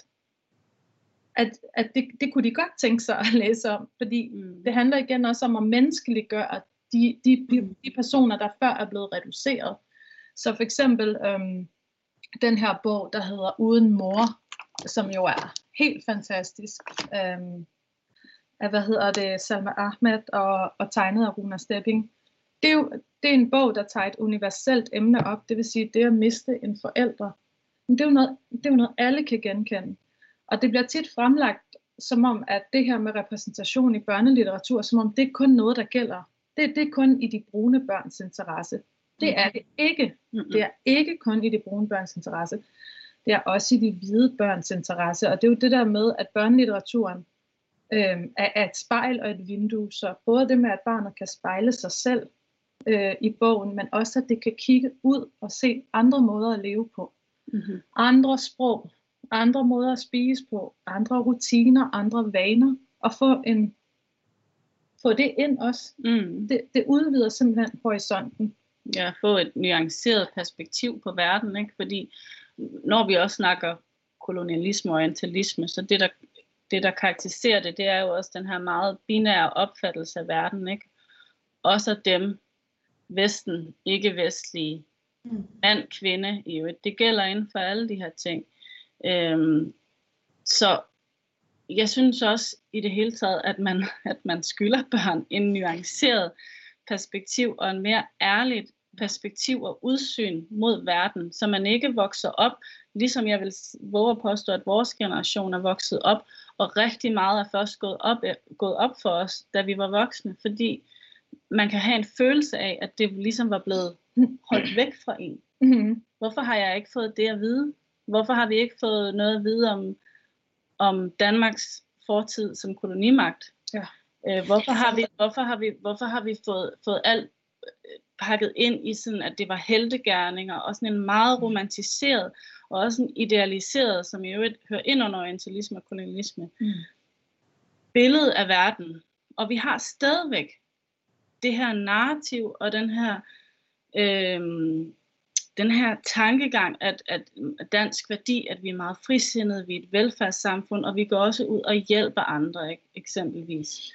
at, at det, det kunne de godt tænke sig at læse om, fordi mm. det handler igen også om at menneskeliggøre de, de, de, personer, der før er blevet reduceret. Så for eksempel øhm, den her bog, der hedder Uden mor, som jo er helt fantastisk. Øhm, af, hvad hedder det, Salma Ahmed og, og tegnet af Runa Stepping. Det er jo det er en bog, der tager et universelt emne op, det vil sige det at miste en forælder. Men det er jo noget, det er jo noget alle kan genkende. Og det bliver tit fremlagt som om, at det her med repræsentation i børnelitteratur, som om det er kun noget, der gælder. Det, det er kun i de brune børns interesse. Det er det ikke. Det er ikke kun i de brune børns interesse. Det er også i de hvide børns interesse. Og det er jo det der med, at børnelitteraturen øh, er, et spejl og et vindue. Så både det med, at barnet kan spejle sig selv øh, i bogen, men også at det kan kigge ud og se andre måder at leve på. Mm-hmm. Andre sprog, andre måder at spise på, andre rutiner, andre vaner, og få en få det ind også. Mm. Det, det udvider simpelthen horisonten. Ja, få et nuanceret perspektiv på verden, ikke? fordi når vi også snakker kolonialisme og orientalisme, så det der det, der karakteriserer det, det er jo også den her meget binære opfattelse af verden, ikke? Også dem, Vesten, ikke-vestlige, mm. mand, kvinde, i øvrigt. Det gælder inden for alle de her ting. Øhm, så jeg synes også i det hele taget, at man, at man skylder børn en nuanceret perspektiv og en mere ærligt perspektiv og udsyn mod verden, så man ikke vokser op, ligesom jeg vil våge at påstå, at vores generation er vokset op, og rigtig meget er først gået op, gået op for os, da vi var voksne, fordi man kan have en følelse af, at det ligesom var blevet holdt væk fra en. Mm-hmm. Hvorfor har jeg ikke fået det at vide? Hvorfor har vi ikke fået noget at vide om, om Danmarks fortid som kolonimagt? Ja. Øh, hvorfor har vi, hvorfor har vi, hvorfor har vi fået, fået alt pakket ind i sådan, at det var heltegærninger, og sådan en meget romantiseret, og også en idealiseret, som i øvrigt hører ind under orientalisme og kolonialisme, mm. billede af verden. Og vi har stadigvæk det her narrativ, og den her, øhm, den her tankegang, at, at dansk værdi, at vi er meget frisindede, vi er et velfærdssamfund, og vi går også ud og hjælper andre, ikke? eksempelvis.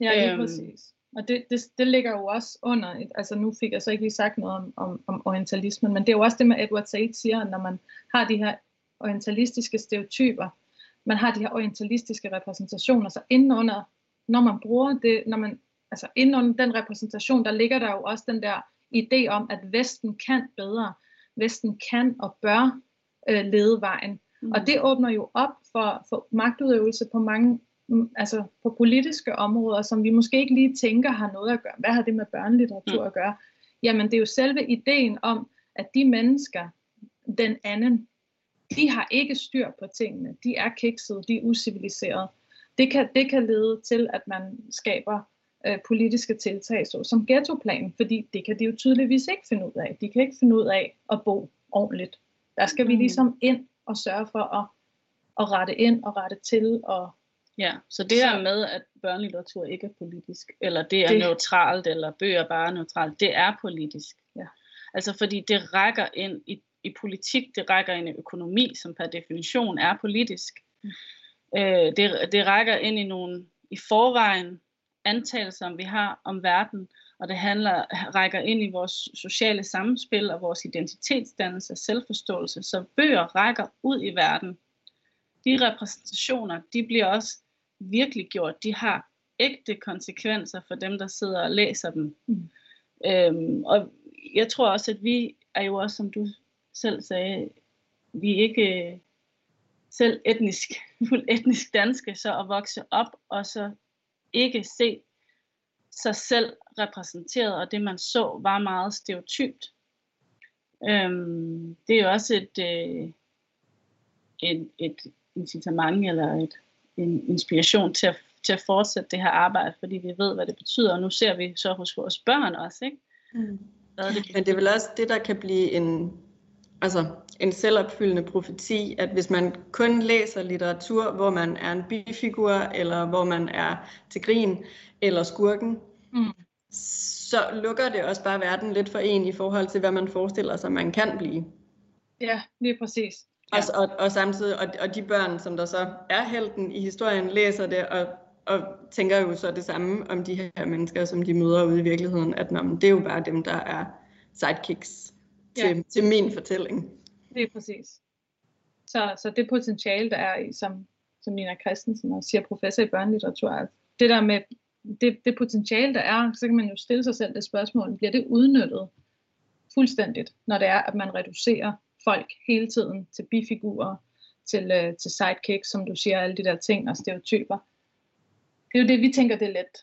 ja, er øhm, præcis. Og det, det, det ligger jo også under, altså nu fik jeg så ikke lige sagt noget om, om, om orientalismen, men det er jo også det med Edward Said siger, når man har de her orientalistiske stereotyper, man har de her orientalistiske repræsentationer, så indenunder, når man bruger det, når man, altså indenunder den repræsentation, der ligger der jo også den der idé om, at Vesten kan bedre, Vesten kan og bør øh, lede vejen. Mm. Og det åbner jo op for, for magtudøvelse på mange altså på politiske områder, som vi måske ikke lige tænker har noget at gøre. Hvad har det med børnelitteratur mm. at gøre? jamen det er jo selve ideen om, at de mennesker, den anden, de har ikke styr på tingene. De er kiksede, de er usiviliserede. Det kan, det kan lede til, at man skaber øh, politiske tiltag, så som ghettoplan, fordi det kan de jo tydeligvis ikke finde ud af. De kan ikke finde ud af at bo ordentligt. Der skal vi mm. ligesom ind og sørge for at, at rette ind og rette til. Og, ja, så det her med, at børnelitteratur ikke er politisk, eller det er det, neutralt, eller bøger bare er neutralt, det er politisk. Ja. Altså fordi det rækker ind i, i politik, det rækker ind i økonomi, som per definition er politisk. Mm. Øh, det, det rækker ind i nogle i forvejen antagelser, vi har om verden, og det handler, rækker ind i vores sociale samspil og vores identitetsdannelse og selvforståelse. Så bøger rækker ud i verden. De repræsentationer, de bliver også virkelig gjort. De har ægte konsekvenser for dem, der sidder og læser dem. Mm. Øhm, og jeg tror også, at vi er jo også, som du selv sagde, vi er ikke selv etnisk, etnisk danske, så at vokse op og så ikke se sig selv repræsenteret, og det man så var meget stereotypt. Øhm, det er jo også et, øh, et, et incitament eller et, en inspiration til at, til at fortsætte det her arbejde, fordi vi ved, hvad det betyder, og nu ser vi så hos vores børn også, ikke? Mm. Hvad det Men det er vel også det, der kan blive en, altså en selvopfyldende profeti, at hvis man kun læser litteratur, hvor man er en bifigur, eller hvor man er til grin, eller skurken, mm. så lukker det også bare verden lidt for en i forhold til, hvad man forestiller sig, man kan blive. Ja, lige præcis. Ja. Og, og, og samtidig, og, og de børn, som der så er helten i historien, læser det, og, og tænker jo så det samme om de her mennesker, som de møder ude i virkeligheden, at nå, det er jo bare dem, der er sidekicks til, ja. til min fortælling. Det er præcis. Så, så det potentiale, der er i, som, som Nina Christensen og siger professor i børnelitteratur, det der med det, det potentiale, der er, så kan man jo stille sig selv det spørgsmål, bliver det udnyttet fuldstændigt, når det er, at man reducerer folk hele tiden til bifigurer, til, øh, til sidekicks, som du siger, alle de der ting og stereotyper. Det er jo det, vi tænker, det er lidt,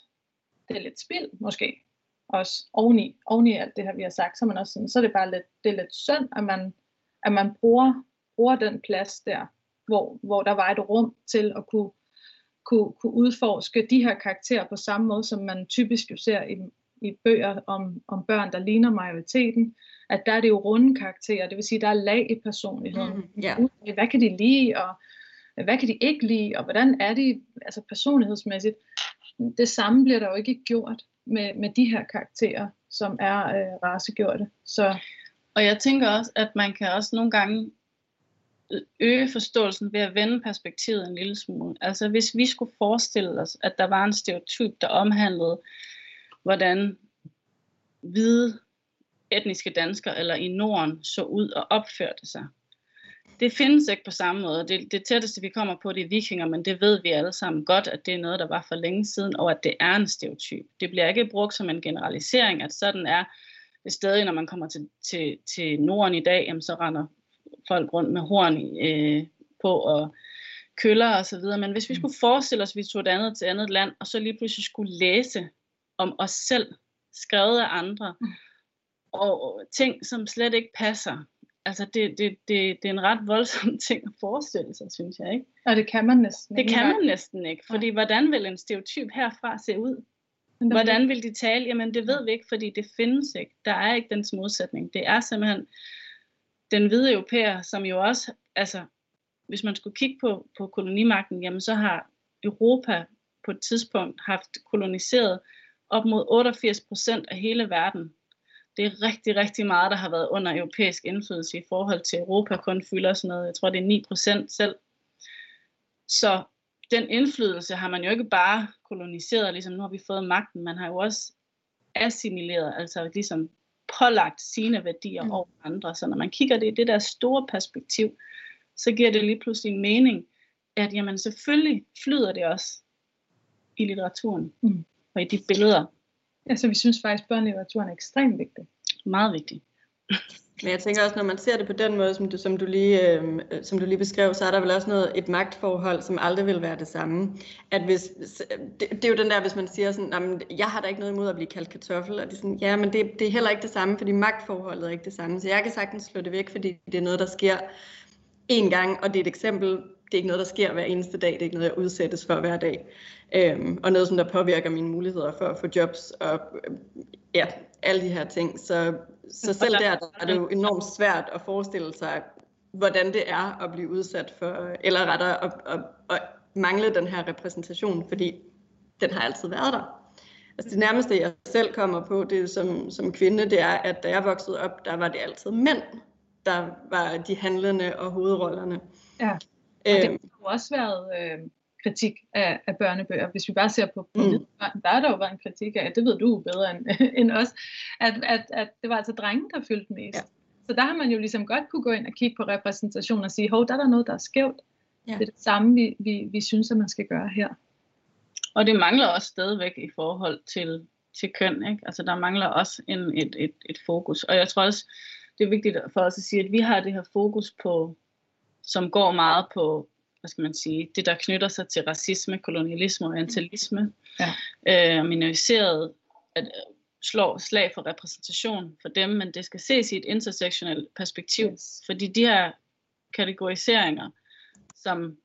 det er lidt spild, måske også oveni, oveni alt det her, vi har sagt, så, man også sådan, så er det bare lidt, det er lidt synd, at man, at man bruger, bruger den plads der, hvor, hvor der var et rum til at kunne, kunne, kunne udforske de her karakterer på samme måde, som man typisk jo ser i, i bøger om, om børn, der ligner majoriteten, at der er det jo runde karakterer, det vil sige, der er lag i personligheden. Mm, yeah. Hvad kan de lide, og hvad kan de ikke lide, og hvordan er de altså personlighedsmæssigt. Det samme bliver der jo ikke gjort med, med de her karakterer, som er øh, racegjorte. Så. Og jeg tænker også, at man kan også nogle gange øge forståelsen ved at vende perspektivet en lille smule. Altså hvis vi skulle forestille os, at der var en stereotyp, der omhandlede, hvordan hvide etniske danskere eller i Norden så ud og opførte sig, det findes ikke på samme måde. Det, det tætteste, vi kommer på, det er vikinger, men det ved vi alle sammen godt, at det er noget, der var for længe siden, og at det er en stereotyp. Det bliver ikke brugt som en generalisering, at sådan er stadig, når man kommer til, til, til Norden i dag, jamen, så render folk rundt med horn øh, på og køller og så videre. Men hvis vi skulle forestille os, at vi tog et andet til andet land, og så lige pludselig skulle læse om os selv, skrevet af andre, mm. og ting, som slet ikke passer, altså det, det, det, det er en ret voldsom ting at forestille sig, synes jeg, ikke? Og det kan man næsten Det kan man næsten ikke, fordi hvordan vil en stereotyp herfra se ud? Hvordan vil de tale? Jamen det ved vi ikke, fordi det findes ikke. Der er ikke dens modsætning. Det er simpelthen den hvide europæer, som jo også, altså hvis man skulle kigge på, på kolonimagten, jamen så har Europa på et tidspunkt haft koloniseret op mod 88 procent af hele verden det er rigtig, rigtig meget, der har været under europæisk indflydelse i forhold til Europa, kun fylder sådan noget, jeg tror det er 9% selv. Så den indflydelse har man jo ikke bare koloniseret, ligesom nu har vi fået magten, man har jo også assimileret, altså ligesom pålagt sine værdier mm. over andre. Så når man kigger det i det der store perspektiv, så giver det lige pludselig en mening, at jamen selvfølgelig flyder det også i litteraturen mm. og i de billeder, Altså vi synes faktisk, at børnelitteraturen er ekstremt vigtig. Meget vigtig. Men jeg tænker også, når man ser det på den måde, som du, som du, lige, øh, som du lige beskrev, så er der vel også noget, et magtforhold, som aldrig vil være det samme. At hvis, det, det er jo den der, hvis man siger sådan, jeg har da ikke noget imod at blive kaldt kartoffel, og det er sådan, ja, men det, det er heller ikke det samme, fordi magtforholdet er ikke det samme. Så jeg kan sagtens slå det væk, fordi det er noget, der sker én gang, og det er et eksempel, det er ikke noget, der sker hver eneste dag, det er ikke noget, jeg udsættes for hver dag. Øhm, og noget, som der påvirker mine muligheder for at få jobs, og øhm, ja, alle de her ting. Så, så selv der, der er det jo enormt svært at forestille sig, hvordan det er at blive udsat for, eller rettere at, at, at mangle den her repræsentation, fordi den har altid været der. Altså det nærmeste, jeg selv kommer på, det er som, som kvinde, det er, at da jeg voksede op, der var det altid mænd, der var de handlende og hovedrollerne. Ja, og det øhm. har jo også været øh, kritik af, af børnebøger. Hvis vi bare ser på, på mm. børn, der er der jo været en kritik af, det ved du bedre end, end os, at, at, at det var altså drenge, der fyldte mest. Ja. Så der har man jo ligesom godt kunne gå ind og kigge på repræsentation og sige, hov, der er der noget, der er skævt. Ja. Det er det samme, vi, vi, vi synes, at man skal gøre her. Og det mangler også stadigvæk i forhold til, til køn. Ikke? Altså der mangler også en, et, et, et fokus. Og jeg tror også, det er vigtigt for os at sige, at vi har det her fokus på, som går meget på, hvad skal man sige, det der knytter sig til racisme, kolonialisme og orientalisme, ja. øh, minoriseret, at øh, slå slag for repræsentation for dem, men det skal ses i et intersektionelt perspektiv, yes. fordi de her kategoriseringer, som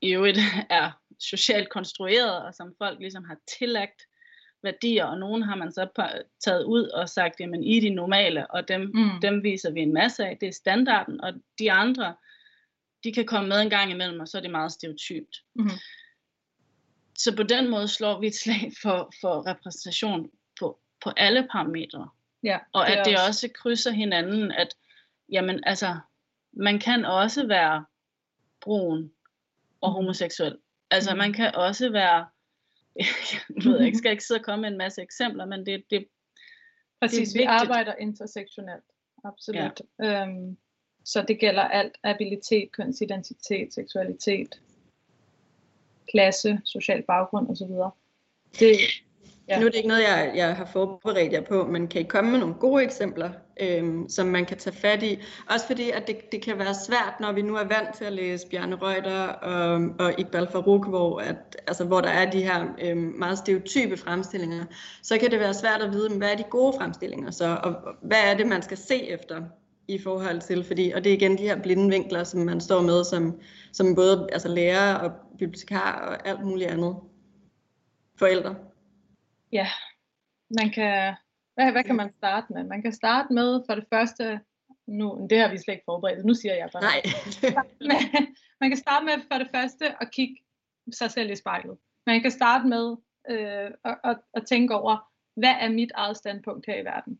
i øvrigt er socialt konstrueret, og som folk ligesom har tillagt værdier, og nogen har man så taget ud og sagt, jamen I er de normale, og dem, mm. dem viser vi en masse af, det er standarden, og de andre, de kan komme med en gang imellem, og så er det meget stereotypt. Mm. Så på den måde slår vi et slag for, for repræsentation på, på alle parametre. Ja, og at det også. også krydser hinanden, at jamen, altså, man kan også være brun og mm-hmm. homoseksuel. Altså, man kan også være jeg ved ikke, skal ikke sidde og komme med en masse eksempler, men det, det Præcis, det er vi arbejder intersektionelt, absolut. Ja. Øhm, så det gælder alt, abilitet, kønsidentitet, seksualitet, klasse, social baggrund osv. Det, Ja. Nu er det ikke noget, jeg, jeg har forberedt jer på, men kan I komme med nogle gode eksempler, øhm, som man kan tage fat i? Også fordi, at det, det kan være svært, når vi nu er vant til at læse Bjarne Reuter og, og Iqbal Farouk, hvor, at, altså, hvor der er de her øhm, meget stereotype fremstillinger, så kan det være svært at vide, hvad er de gode fremstillinger så, og, og hvad er det, man skal se efter i forhold til, fordi, og det er igen de her blinde vinkler, som man står med som, som både altså lærer og bibliotekar og alt muligt andet. Forældre. Ja, man kan, hvad, hvad kan man starte med? Man kan starte med for det første, nu, det har vi slet ikke forberedt, nu siger jeg bare. Nej. Men, man kan starte med for det første at kigge sig selv i spejlet. Man kan starte med øh, at, at, at tænke over, hvad er mit eget standpunkt her i verden?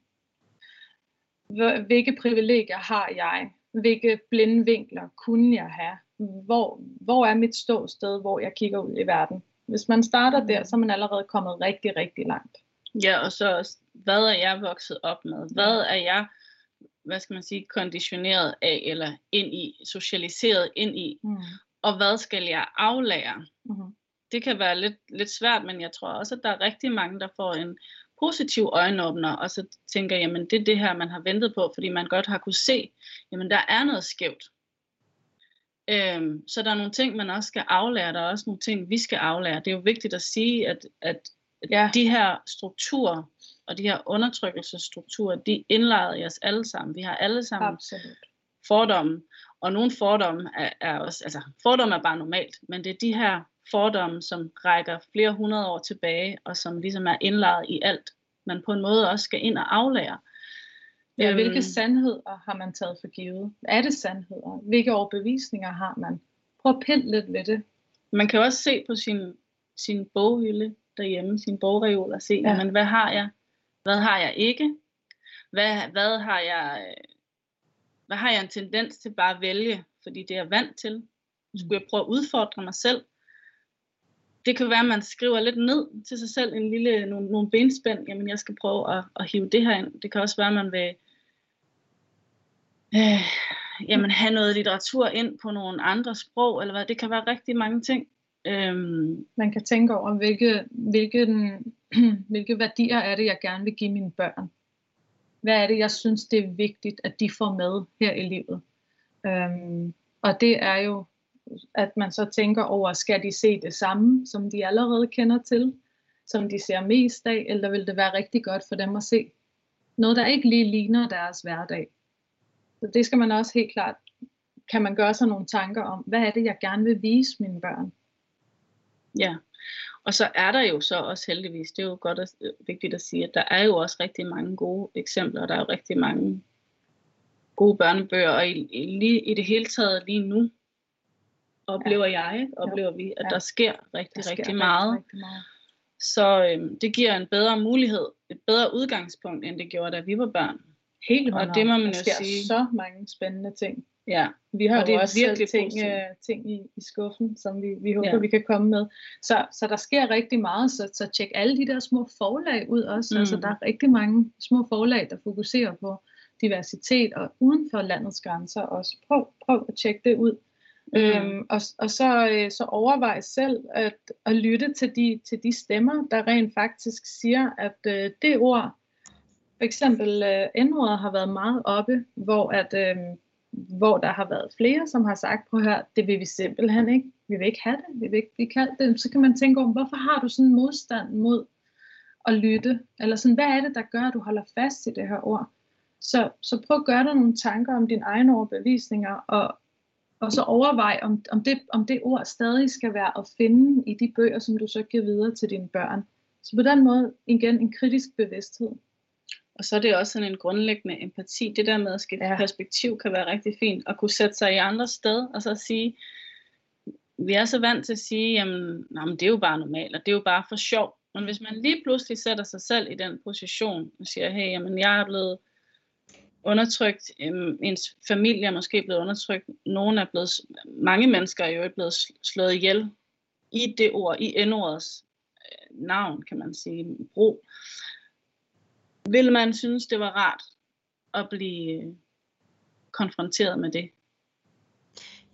Hvilke privilegier har jeg? Hvilke blinde vinkler kunne jeg have? Hvor, hvor er mit ståsted, hvor jeg kigger ud i verden? Hvis man starter der, så er man allerede kommet rigtig, rigtig langt. Ja, og så hvad er jeg vokset op med? Hvad er jeg, hvad skal man sige, konditioneret af, eller ind i, socialiseret ind i? Mm. Og hvad skal jeg aflære? Mm. Det kan være lidt, lidt svært, men jeg tror også, at der er rigtig mange, der får en positiv øjenåbner, og så tænker, jamen det er det her, man har ventet på, fordi man godt har kunne se, jamen der er noget skævt. Øhm, så der er nogle ting, man også skal aflære. Der er også nogle ting, vi skal aflære. Det er jo vigtigt at sige, at, at ja. de her strukturer og de her undertrykkelsesstrukturer, de indlejrer i os alle sammen. Vi har alle sammen Absolut. fordomme, og nogle fordomme er, er også, altså fordomme er bare normalt, men det er de her fordomme, som rækker flere hundrede år tilbage, og som ligesom er indlejret i alt, man på en måde også skal ind og aflære. Ja, hvilke øhm. sandheder har man taget for givet? Er det sandheder? Hvilke overbevisninger har man? Prøv at pille lidt ved det. Man kan også se på sin, sin boghylde derhjemme, sin bogreol, og se, ja. jamen, hvad har jeg? Hvad har jeg ikke? Hvad, hvad har jeg hvad har jeg en tendens til bare at vælge, fordi det er jeg vant til? Skulle jeg prøve at udfordre mig selv? Det kan være, at man skriver lidt ned til sig selv, en lille, nogle, nogle benspænd, jamen jeg skal prøve at, at hive det her ind. Det kan også være, at man vil øh, jamen, have noget litteratur ind på nogle andre sprog, eller hvad. Det kan være rigtig mange ting. Øhm. Man kan tænke over, hvilke, hvilke, hvilke værdier er det, jeg gerne vil give mine børn. hvad er det, jeg synes, det er vigtigt, at de får med her i livet. Øhm, og det er jo, at man så tænker over, skal de se det samme, som de allerede kender til, som de ser mest af, eller vil det være rigtig godt for dem at se noget, der ikke lige ligner deres hverdag. Så det skal man også helt klart, kan man gøre sig nogle tanker om, hvad er det, jeg gerne vil vise mine børn? Ja, og så er der jo så også heldigvis, det er jo godt og øh, vigtigt at sige, at der er jo også rigtig mange gode eksempler, der er jo rigtig mange gode børnebøger, og i, i, lige, i det hele taget lige nu, oplever ja. jeg, oplever ja. vi, at ja. der sker rigtig, der sker rigtig, meget. Rigtig, meget. Så øhm, det giver en bedre mulighed, et bedre udgangspunkt, end det gjorde, da vi var børn. Helt og det må man der jo sker sige. så mange spændende ting. Ja, vi har jo også virkelig ting, uh, ting i, i skuffen, som vi, vi håber, ja. vi kan komme med. Så, så der sker rigtig meget, så, så tjek alle de der små forlag ud også. Mm. Altså, der er rigtig mange små forlag, der fokuserer på diversitet og uden for landets grænser også. Prøv, prøv at tjekke det ud. Mm. Øhm, og, og så, øh, så overvej selv at, at lytte til de, til de stemmer, der rent faktisk siger, at øh, det ord, for eksempel øh, N-ordet har været meget oppe, hvor, at, øh, hvor der har været flere, som har sagt, på her, det vil vi simpelthen ikke, vi vil ikke have det, vi vil ikke blive kaldt det. Så kan man tænke om, hvorfor har du sådan en modstand mod at lytte? Eller sådan, hvad er det, der gør, at du holder fast i det her ord? Så, så prøv at gøre dig nogle tanker om dine egne overbevisninger, og, og så overvej, om, om, det, om det ord stadig skal være at finde i de bøger, som du så giver videre til dine børn. Så på den måde igen en kritisk bevidsthed. Og så er det også sådan en grundlæggende empati. Det der med at skifte ja. perspektiv kan være rigtig fint. At kunne sætte sig i andre sted og så sige, vi er så vant til at sige, jamen, nej, men det er jo bare normalt, og det er jo bare for sjov. Men hvis man lige pludselig sætter sig selv i den position og siger, hey, jamen, jeg er blevet undertrykt, øh, ens familie er måske blevet undertrykt, nogle er blevet, mange mennesker er jo blevet slået ihjel i det ord, i endordets øh, navn, kan man sige, brug. Vil man synes, det var rart at blive øh, konfronteret med det?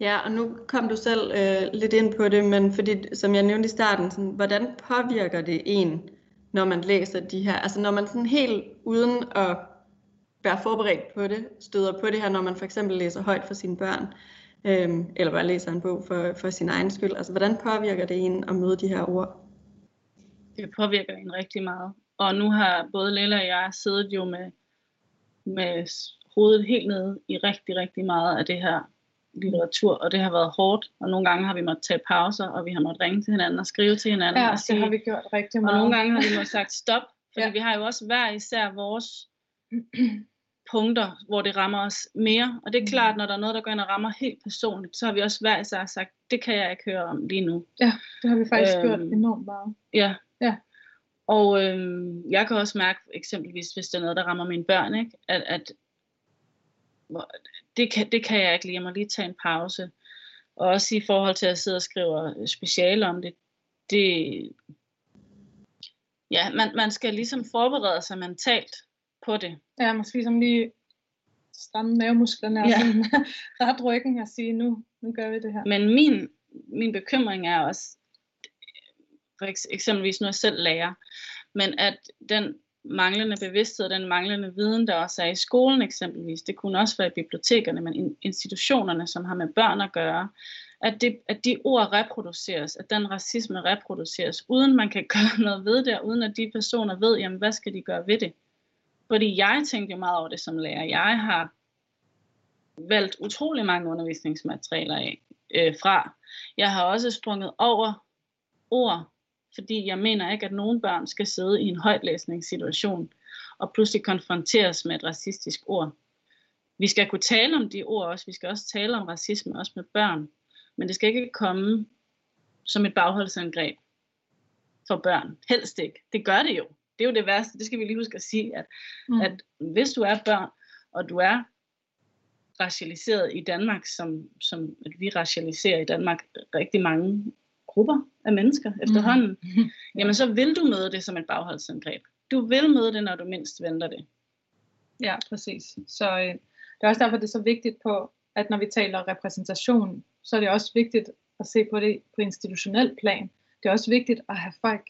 Ja, og nu kom du selv øh, lidt ind på det, men fordi, som jeg nævnte i starten, sådan, hvordan påvirker det en, når man læser de her, altså når man sådan helt uden at være forberedt på det, støder på det her, når man for eksempel læser højt for sine børn, øhm, eller bare læser en bog for, for sin egen skyld. Altså, hvordan påvirker det en at møde de her ord? Det påvirker en rigtig meget. Og nu har både Lilla og jeg siddet jo med, med hovedet helt nede i rigtig, rigtig meget af det her litteratur, og det har været hårdt, og nogle gange har vi måttet tage pauser, og vi har måttet ringe til hinanden og skrive til hinanden. Ja, og sige, det har vi gjort rigtig meget. Og nogle gange har vi måttet sagt stop, fordi ja. vi har jo også hver især vores punkter, hvor det rammer os mere. Og det er klart, mm. når der er noget, der går ind og rammer helt personligt, så har vi også hver især sagt, det kan jeg ikke høre om lige nu. Ja, det har vi faktisk øhm, gjort enormt meget. Ja. ja. Og øhm, jeg kan også mærke, eksempelvis hvis det er noget, der rammer mine børn, ikke? at, at det, kan, det kan jeg ikke lige. Jeg må lige tage en pause. Og også i forhold til at sidde og skrive speciale om det, det ja, man, man skal ligesom forberede sig mentalt på det. Ja, måske som lige stramme mavemusklerne og ja. ret ryggen og sige, nu, nu gør vi det her. Men min, min bekymring er også, for eksempelvis nu jeg selv lærer, men at den manglende bevidsthed, den manglende viden, der også er i skolen eksempelvis, det kunne også være i bibliotekerne, men institutionerne, som har med børn at gøre, at, det, at de ord reproduceres, at den racisme reproduceres, uden man kan gøre noget ved det, og uden at de personer ved, jamen hvad skal de gøre ved det. Fordi jeg tænkte jo meget over det som lærer. Jeg har valgt utrolig mange undervisningsmaterialer af, øh, fra. Jeg har også sprunget over ord, fordi jeg mener ikke, at nogen børn skal sidde i en højtlæsningssituation og pludselig konfronteres med et racistisk ord. Vi skal kunne tale om de ord også. Vi skal også tale om racisme, også med børn. Men det skal ikke komme som et bagholdsangreb for børn. Helst ikke. Det gør det jo det er jo det værste, det skal vi lige huske at sige, at, mm. at hvis du er børn, og du er racialiseret i Danmark, som, som at vi racialiserer i Danmark rigtig mange grupper af mennesker efterhånden, mm. jamen så vil du møde det som et bagholdsangreb. Du vil møde det, når du mindst venter det. Ja, præcis. Så øh, det er også derfor, det er så vigtigt på, at når vi taler repræsentation, så er det også vigtigt at se på det på institutionel plan. Det er også vigtigt at have folk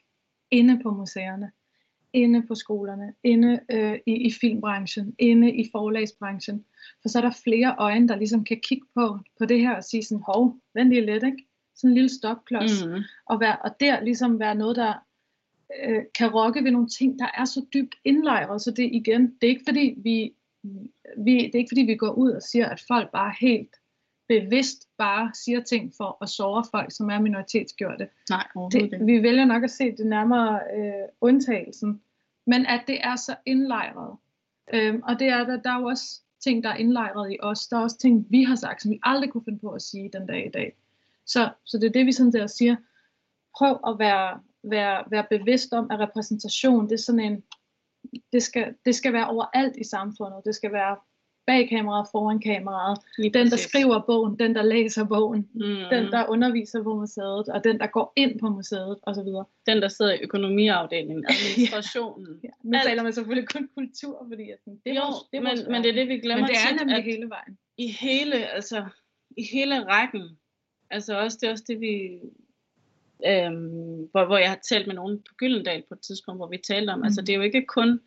inde på museerne inde på skolerne, inde øh, i, i filmbranchen, inde i forlagsbranchen. For så er der flere øjne, der ligesom kan kigge på, på det her og sige sådan, hov, vent lige lidt, ikke? Sådan en lille stopklods. Mm. Og, være, og der ligesom være noget, der øh, kan rokke ved nogle ting, der er så dybt indlejret. Så det igen, det er ikke fordi vi, vi, det er ikke fordi vi går ud og siger, at folk bare helt bevidst bare siger ting for at såre folk, som er minoritetsgjorte. Nej, det, Vi vælger nok at se det nærmere øh, undtagelsen. Men at det er så indlejret. Øhm, og det er der, der er jo også ting, der er indlejret i os. Der er også ting, vi har sagt, som vi aldrig kunne finde på at sige den dag i dag. Så, så det er det, vi sådan der siger. Prøv at være, være, være bevidst om, at repræsentation, det er sådan en, det skal, det skal være overalt i samfundet. Det skal være bag kameraet, foran kameraet, Lige den der skriver bogen, den der læser bogen, mm. den der underviser på museet, og den der går ind på museet osv. Den der sidder i økonomiafdelingen, administrationen. ja. Nu taler man selvfølgelig kun kultur, fordi at det, jo, vores, det er men, men det er det vi glemmer Men det er nemlig hele vejen. I hele, altså, i hele rækken, altså også det er også det vi øhm, hvor, hvor jeg har talt med nogen på Gyldendal på et tidspunkt, hvor vi talte om, mm. altså det er jo ikke kun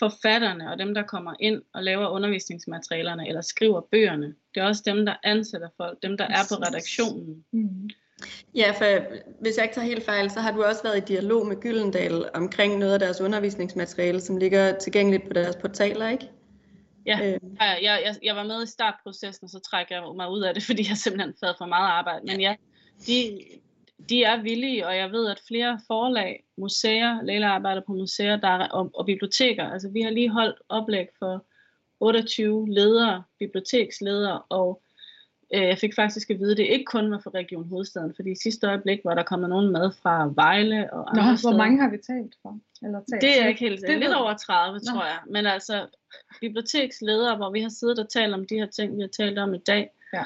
forfatterne og dem, der kommer ind og laver undervisningsmaterialerne eller skriver bøgerne. Det er også dem, der ansætter folk, dem, der er på redaktionen. Mm. Ja, for hvis jeg ikke tager helt fejl, så har du også været i dialog med Gyldendal omkring noget af deres undervisningsmateriale, som ligger tilgængeligt på deres portaler, ikke? Ja, øh. ja jeg, jeg, jeg var med i startprocessen, og så trækker jeg mig ud af det, fordi jeg simpelthen havde for meget arbejde. Men ja, de, de er villige, og jeg ved, at flere forlag, museer, Leila arbejder på museer der er, og, og biblioteker, altså vi har lige holdt oplæg for 28 ledere, biblioteksledere, og øh, jeg fik faktisk at vide, at det ikke kun var for Region Hovedstaden, fordi i sidste øjeblik var der kommet nogen med fra Vejle og andre Nå, hvor mange har vi talt for? Eller talt det er ikke helt det lidt over 30, Nå. tror jeg. Men altså biblioteksledere, hvor vi har siddet og talt om de her ting, vi har talt om i dag. Ja.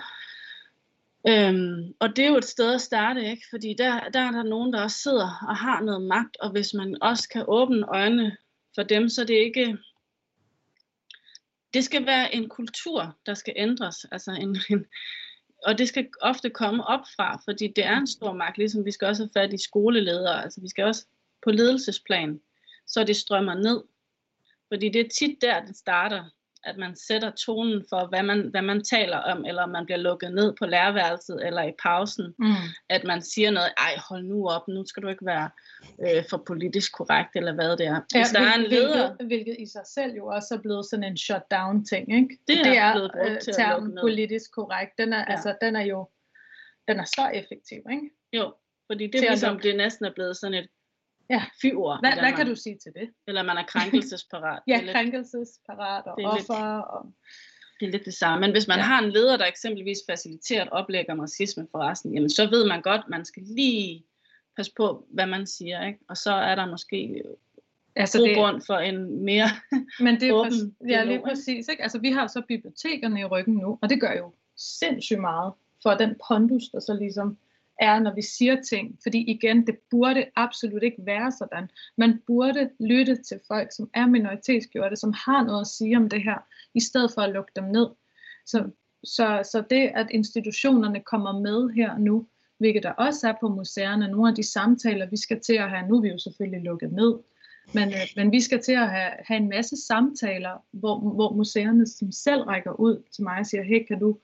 Øhm, og det er jo et sted at starte, ikke? fordi der, der er der nogen, der også sidder og har noget magt, og hvis man også kan åbne øjnene for dem, så det ikke... Det skal være en kultur, der skal ændres, altså en, en, og det skal ofte komme op fra, fordi det er en stor magt, ligesom vi skal også have fat i skoleledere, altså vi skal også på ledelsesplan, så det strømmer ned. Fordi det er tit der, det starter at man sætter tonen for, hvad man, hvad man taler om, eller man bliver lukket ned på lærerværelset, eller i pausen, mm. at man siger noget, ej hold nu op, nu skal du ikke være øh, for politisk korrekt, eller hvad det er. Hvis ja, der er en leder... Hvilket, hvilket i sig selv jo også er blevet sådan en shutdown ting, ikke? Det, det er, blevet brugt øh, til termen politisk korrekt, den er, ja. altså, den er jo den er så effektiv, ikke? Jo, fordi det er ligesom, det næsten er blevet sådan et Ja. Fyord. Hvad, hvad kan du sige til det? Eller man er krænkelsesparat. ja, lidt, krænkelsesparat og offer. Lidt, og... Det er lidt det samme. Men hvis man ja. har en leder, der eksempelvis faciliterer et oplæg om racisme for resten, jamen så ved man godt, man skal lige passe på, hvad man siger. Ikke? Og så er der måske altså god det, grund for en mere men det er åben præcis, Ja, lige præcis. Ikke? Altså, vi har så bibliotekerne i ryggen nu, og det gør jo sindssygt meget for den pondus, der så ligesom er, når vi siger ting. Fordi igen, det burde absolut ikke være sådan. Man burde lytte til folk, som er minoritetsgjorte, som har noget at sige om det her, i stedet for at lukke dem ned. Så, så, så det, at institutionerne kommer med her nu, hvilket der også er på museerne, nogle af de samtaler, vi skal til at have, nu er vi jo selvfølgelig lukket ned, men, øh, men vi skal til at have, have en masse samtaler, hvor, hvor museerne som selv rækker ud til mig og siger, hey, kan du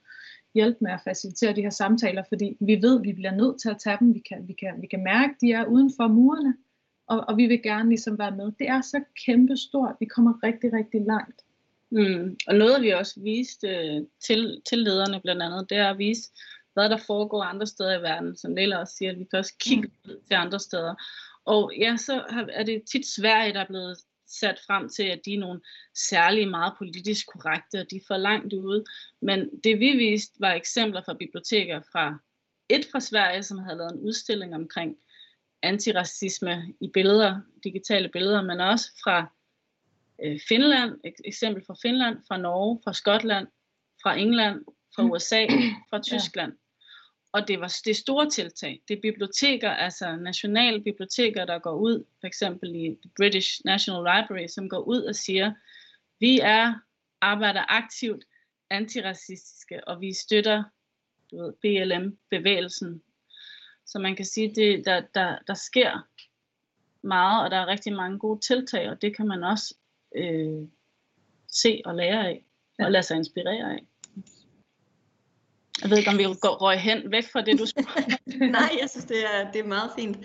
hjælpe med at facilitere de her samtaler, fordi vi ved, at vi bliver nødt til at tage dem. Vi kan, vi kan, vi kan mærke, at de er uden for murene, og, og vi vil gerne ligesom være med. Det er så kæmpe stort. Vi kommer rigtig, rigtig langt. Mm. Og noget vi også viste øh, til, til lederne blandt andet, det er at vise, hvad der foregår andre steder i verden. Som Lilla også siger, at vi kan også kigge mm. til andre steder. Og ja, så er det tit Sverige, der er blevet sat frem til, at de er nogle særlige meget politisk korrekte, og de er for langt ude. Men det vi viste var eksempler fra biblioteker fra et fra Sverige, som havde lavet en udstilling omkring antiracisme i billeder, digitale billeder, men også fra øh, Finland, et eksempel fra Finland, fra Norge, fra Skotland, fra England, fra mm. USA, fra Tyskland. Og det var det store tiltag. Det er biblioteker, altså nationale biblioteker, der går ud, for eksempel i The British National Library, som går ud og siger, vi er arbejder aktivt antiracistiske, og vi støtter du ved, BLM-bevægelsen. Så man kan sige, det der, der, der sker meget, og der er rigtig mange gode tiltag, og det kan man også øh, se og lære af, og lade sig inspirere af. Jeg ved ikke, om vi går røg hen væk fra det, du spurgte. Nej, jeg synes, det er, det er meget fint.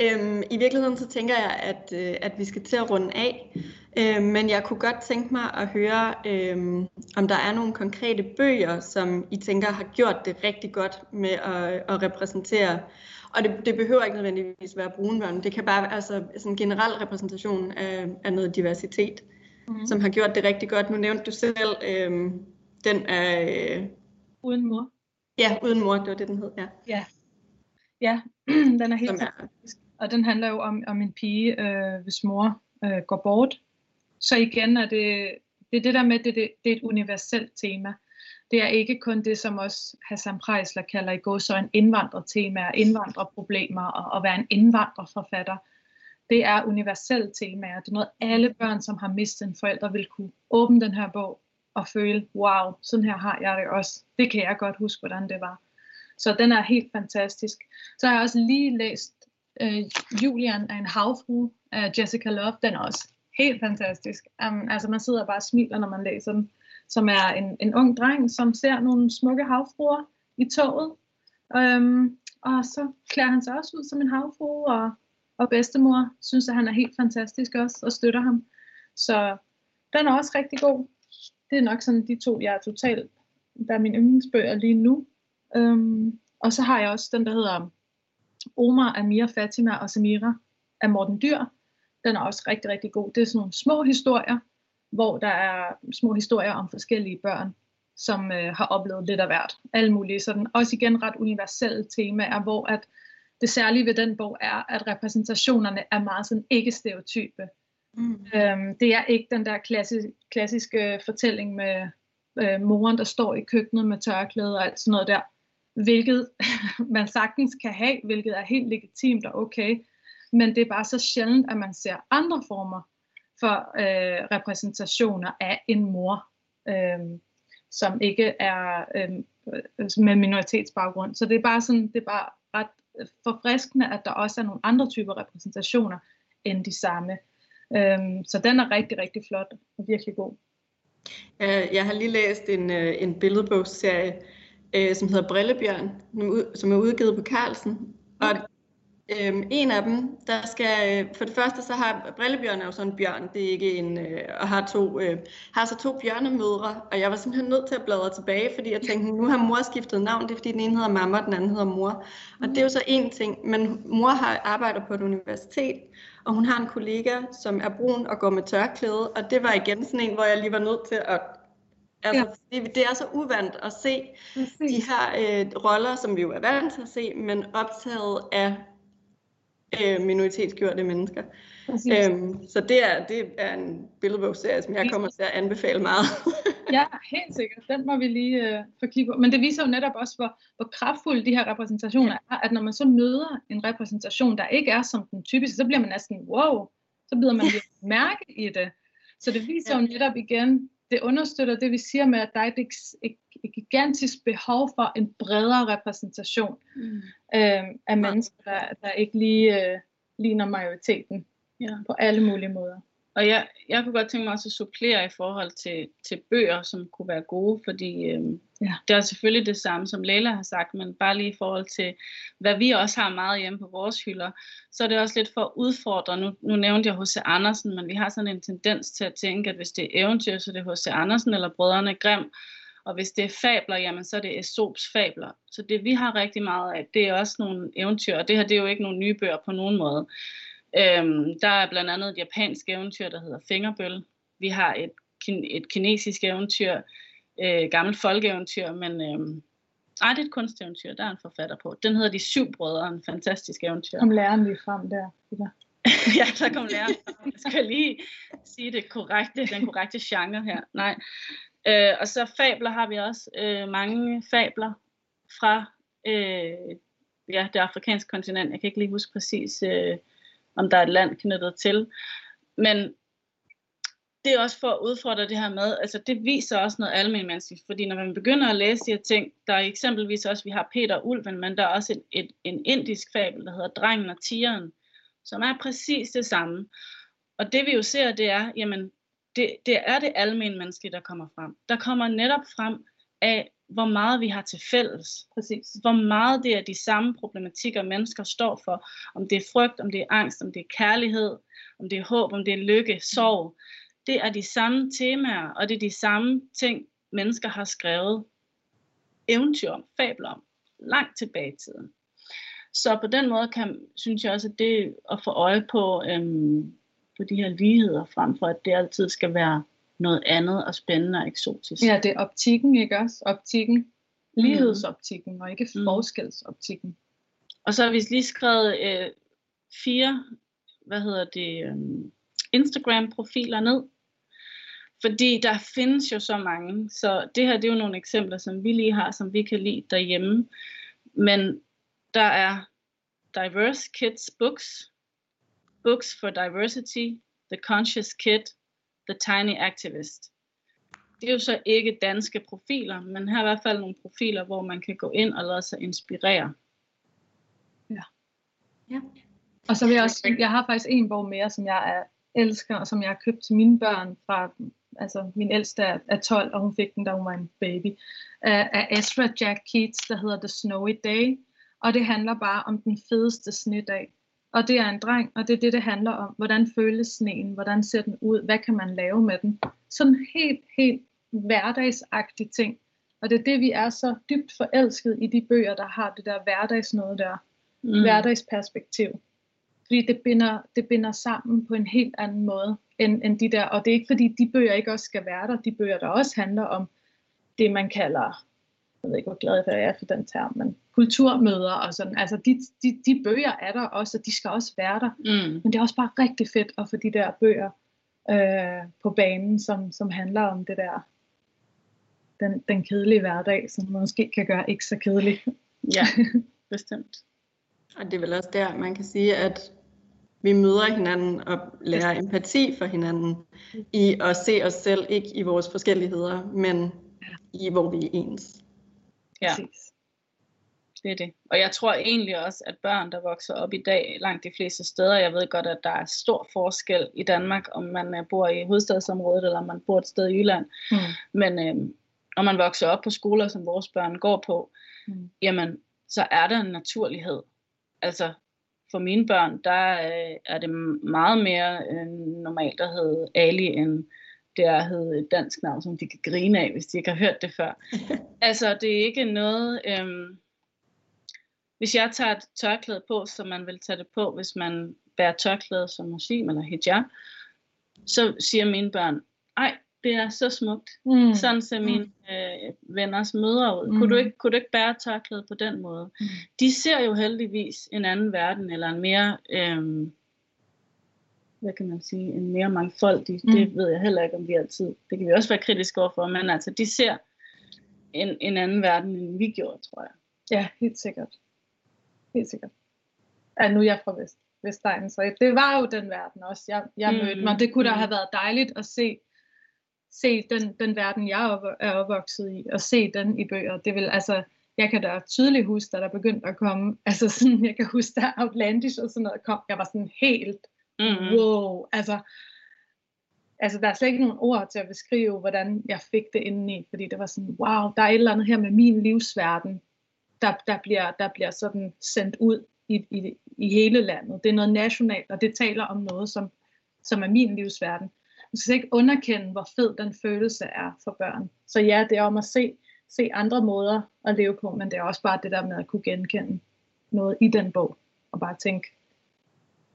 Øhm, I virkeligheden så tænker jeg, at, øh, at vi skal til at runde af. Øhm, men jeg kunne godt tænke mig at høre, øhm, om der er nogle konkrete bøger, som I tænker har gjort det rigtig godt med at, at repræsentere. Og det, det behøver ikke nødvendigvis være brunbørn. Det kan bare være altså, sådan en generel repræsentation af, af noget diversitet, mm. som har gjort det rigtig godt. Nu nævnte du selv øhm, den af... Øh, Uden mor. Ja, uden mor, det var det, den hed, ja. Ja, ja den er helt fantastisk. Og den handler jo om, om en pige, øh, hvis mor øh, går bort. Så igen er det det, er det der med, det, det, det er et universelt tema. Det er ikke kun det, som også Hassan Preisler kalder i går, så en indvandrertema, indvandrerproblemer og at være en indvandrerforfatter. Det er universelt temaer. Det er noget, alle børn, som har mistet en forælder, vil kunne åbne den her bog at føle, wow, sådan her har jeg det også. Det kan jeg godt huske, hvordan det var. Så den er helt fantastisk. Så har jeg også lige læst øh, Julian af en havfru af Jessica Love. Den er også helt fantastisk. Um, altså man sidder bare og smiler, når man læser den. Som er en, en ung dreng, som ser nogle smukke havfruer i toget. Um, og så klæder han sig også ud som en havfru, og, og bedstemor synes, at han er helt fantastisk også, og støtter ham. Så den er også rigtig god det er nok sådan de to, jeg er totalt, der er mine yndlingsbøger lige nu. Øhm, og så har jeg også den, der hedder Omar, Amir, Fatima og Samira af Morten Dyr. Den er også rigtig, rigtig god. Det er sådan nogle små historier, hvor der er små historier om forskellige børn, som øh, har oplevet lidt af hvert. Alle mulige sådan. Også igen ret universelle temaer, hvor at det særlige ved den bog er, at repræsentationerne er meget sådan ikke-stereotype. Mm. Øhm, det er ikke den der klassisk, klassiske fortælling med øh, moren, der står i køkkenet med tørklæde og alt sådan noget der. Hvilket man sagtens kan have, hvilket er helt legitimt og okay. Men det er bare så sjældent, at man ser andre former for øh, repræsentationer af en mor, øh, som ikke er øhm, øh, med minoritetsbaggrund. Så det er bare sådan, det er bare ret forfriskende, at der også er nogle andre typer repræsentationer end de samme. Øhm, så den er rigtig, rigtig flot og virkelig god. Jeg har lige læst en, øh, en billedbogsserie, øh, som hedder Brillebjørn, som er udgivet på Carlsen. Og Øhm, en af dem, der skal, for det første så har Brillebjørn er jo sådan en bjørn, det er ikke en, øh, og har, to, øh, har så to bjørnemødre, og jeg var simpelthen nødt til at bladre tilbage, fordi jeg tænkte, nu har mor skiftet navn, det er fordi den ene hedder mamma, og den anden hedder mor. Og det er jo så en ting, men mor har arbejder på et universitet, og hun har en kollega, som er brun og går med tørklæde, og det var igen sådan en, hvor jeg lige var nødt til at Altså, ja. det, det er så uvandt at se Præcis. de her øh, roller, som vi jo er vant til at se, men optaget af øh, minoritetsgjorte mennesker. Øhm, så det er, det er en billedbogserie, som jeg kommer til at anbefale meget. ja, helt sikkert. Den må vi lige øh, få kigge på. Men det viser jo netop også, hvor, hvor kraftfulde de her repræsentationer ja. er. At når man så møder en repræsentation, der ikke er som den typiske, så bliver man næsten, wow, så bliver man ja. mærke i det. Så det viser ja. jo netop igen, det understøtter det, vi siger med, at der er et, et, et gigantisk behov for en bredere repræsentation mm. øh, af mennesker, der, der ikke lige øh, ligner majoriteten ja. på alle mulige måder. Og jeg, jeg kunne godt tænke mig også at supplere i forhold til, til bøger, som kunne være gode, fordi øh, ja. det er selvfølgelig det samme, som Leila har sagt, men bare lige i forhold til, hvad vi også har meget hjemme på vores hylder, så er det også lidt for at udfordre. Nu, nu nævnte jeg H.C. Andersen, men vi har sådan en tendens til at tænke, at hvis det er eventyr, så er det H.C. Andersen eller Brødrene Grimm, og hvis det er fabler, jamen så er det Aesops fabler. Så det vi har rigtig meget af, det er også nogle eventyr, og det her det er jo ikke nogle nye bøger på nogen måde. Øhm, der er blandt andet et japansk eventyr, der hedder Fingerbøl. Vi har et, et kinesisk eventyr, øh, gammelt folkeeventyr, men øh, ej, det er et kunsteventyr, der er en forfatter på. Den hedder De Syv Brødre, en fantastisk eventyr. Kom læreren lige frem der. ja, der kom læreren frem. Jeg skal lige sige det korrekte, den korrekte genre her. Nej. Øh, og så fabler har vi også øh, mange fabler fra øh, ja, det afrikanske kontinent. Jeg kan ikke lige huske præcis, øh, om der er et land knyttet til. Men det er også for at udfordre det her med, altså det viser også noget almindeligt, fordi når man begynder at læse de her ting, der er eksempelvis også, vi har Peter og Ulven, men der er også et, et, en indisk fabel, der hedder Drengen og Tigeren, som er præcis det samme. Og det vi jo ser, det er, jamen, det, det er det almindelige menneske, der kommer frem. Der kommer netop frem af, hvor meget vi har til fælles. Præcis. Hvor meget det er de samme problematikker, mennesker står for. Om det er frygt, om det er angst, om det er kærlighed, om det er håb, om det er lykke, sorg. Det er de samme temaer, og det er de samme ting, mennesker har skrevet eventyr om, fabler om, langt tilbage i tiden. Så på den måde kan, synes jeg også, at det at få øje på, øhm, på de her ligheder, frem for at det altid skal være noget andet og spændende og eksotisk. Ja, det er optikken, ikke også? Optikken. Lighedsoptikken, og ikke mm. forskelsoptikken. Og så har vi lige skrevet øh, fire, hvad hedder det, øh, Instagram-profiler ned. Fordi der findes jo så mange, så det her det er jo nogle eksempler, som vi lige har, som vi kan lide derhjemme. Men der er Diverse Kids Books, Books for Diversity, The Conscious Kid, The Tiny Activist. Det er jo så ikke danske profiler, men her er i hvert fald nogle profiler, hvor man kan gå ind og lade sig inspirere. Ja. ja. Og så vil jeg også, jeg har faktisk en bog mere, som jeg er, elsker, og som jeg har købt til mine børn fra, altså min ældste er, er 12, og hun fik den, da hun var en baby, af Ezra Jack Keats, der hedder The Snowy Day, og det handler bare om den fedeste snedag. Og det er en dreng, og det er det, det handler om. Hvordan føles sneen? Hvordan ser den ud? Hvad kan man lave med den? Sådan helt, helt hverdagsagtige ting. Og det er det, vi er så dybt forelsket i de bøger, der har det der hverdagsnøde der. Mm. Hverdagsperspektiv. Fordi det binder, det binder sammen på en helt anden måde end, end de der. Og det er ikke fordi, de bøger ikke også skal være der. De bøger, der også handler om det, man kalder jeg ved ikke, hvor glad jeg er for den term, men kulturmøder og sådan. Altså, de, de, de bøger er der også, og de skal også være der. Mm. Men det er også bare rigtig fedt at få de der bøger øh, på banen, som, som handler om det der, den, den kedelige hverdag, som måske kan gøre ikke så kedelig. Ja, bestemt. og det er vel også der, man kan sige, at vi møder hinanden og lærer empati for hinanden i at se os selv, ikke i vores forskelligheder, men i hvor vi er ens. Ja. Det er det. Og jeg tror egentlig også, at børn, der vokser op i dag, langt de fleste steder, jeg ved godt, at der er stor forskel i Danmark, om man øh, bor i hovedstadsområdet, eller om man bor et sted i Jylland. Mm. Men øh, om man vokser op på skoler, som vores børn går på, mm. jamen, så er der en naturlighed. Altså, for mine børn, der øh, er det meget mere øh, normalt at hedde Ali, end det er at hedde et dansk navn, som de kan grine af, hvis de ikke har hørt det før. altså, det er ikke noget... Øh, hvis jeg tager et tørklæde på, som man vil tage det på, hvis man bærer tørklæde som muslim eller hijab, så siger mine børn, ej, det er så smukt. Mm. Sådan ser mine øh, venners mødre ud. Mm. Kunne, du ikke, kunne du ikke bære tørklæde på den måde? Mm. De ser jo heldigvis en anden verden, eller en mere, øh, hvad kan man sige, en mere mangfoldig. Mm. Det ved jeg heller ikke, om vi altid, det kan vi også være kritiske overfor, men altså, de ser en, en anden verden, end vi gjorde, tror jeg. Ja, helt sikkert helt sikkert. Ja, nu er jeg fra Vest, Vestegnen, så det var jo den verden også, jeg, jeg mm. mødte mig. Det kunne da mm. have været dejligt at se, se den, den verden, jeg er opvokset i, og se den i bøger. Det vil, altså, jeg kan da tydeligt huske, da der begyndte at komme, altså sådan, jeg kan huske, da Outlandish og sådan noget kom, jeg var sådan helt, mm. wow, altså, altså der er slet ikke nogen ord til at beskrive, hvordan jeg fik det indeni, fordi det var sådan, wow, der er et eller andet her med min livsverden, der, der, bliver, der bliver sådan sendt ud i, i, i hele landet. Det er noget nationalt, og det taler om noget, som, som er min livsverden. Man skal ikke underkende, hvor fed den følelse er for børn. Så ja, det er om at se, se andre måder at leve på, men det er også bare det der med at kunne genkende noget i den bog, og bare tænke,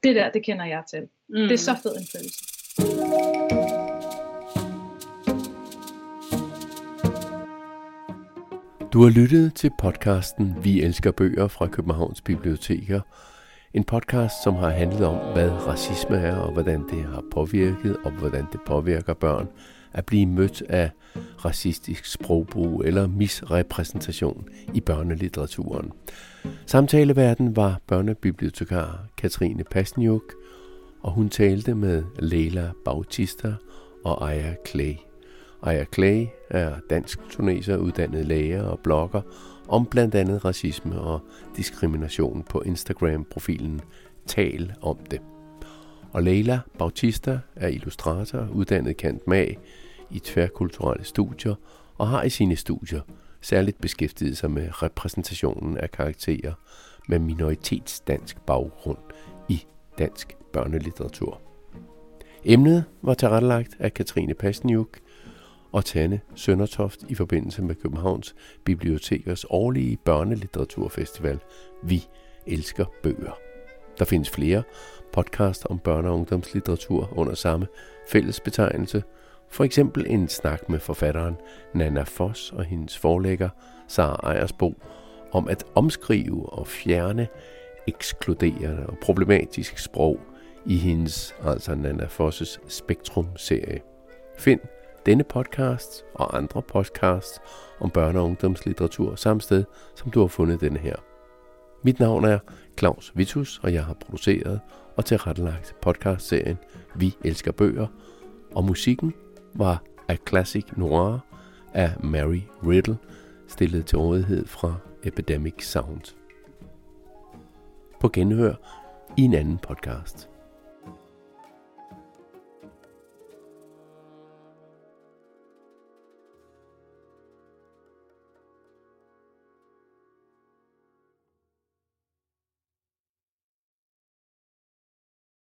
det der, det kender jeg til. Mm. Det er så fed en følelse. Du har lyttet til podcasten Vi elsker bøger fra Københavns Biblioteker. En podcast, som har handlet om, hvad racisme er, og hvordan det har påvirket, og hvordan det påvirker børn at blive mødt af racistisk sprogbrug eller misrepræsentation i børnelitteraturen. Samtaleverden var børnebibliotekar Katrine Pasniuk, og hun talte med Leila Bautista og Aya Clay. Aya Clay er dansk tuneser, uddannet læger og blogger om blandt andet racisme og diskrimination på Instagram-profilen Tal om det. Og Leila Bautista er illustrator, uddannet kant mag i tværkulturelle studier og har i sine studier særligt beskæftiget sig med repræsentationen af karakterer med minoritetsdansk baggrund i dansk børnelitteratur. Emnet var tilrettelagt af Katrine Pasniuk og Tanne Søndertoft i forbindelse med Københavns Bibliotekers årlige børnelitteraturfestival Vi elsker bøger. Der findes flere podcast om børne- og ungdomslitteratur under samme fælles betegnelse. For eksempel en snak med forfatteren Nana Foss og hendes forlægger Sara Ejersbo om at omskrive og fjerne ekskluderende og problematisk sprog i hendes, altså Nana Fosses Spektrum-serie. Find denne podcast og andre podcasts om børne- og ungdomslitteratur samme sted, som du har fundet denne her. Mit navn er Claus Vitus, og jeg har produceret og tilrettelagt podcastserien Vi elsker bøger, og musikken var A Classic Noir af Mary Riddle, stillet til rådighed fra Epidemic Sound. På genhør i en anden podcast.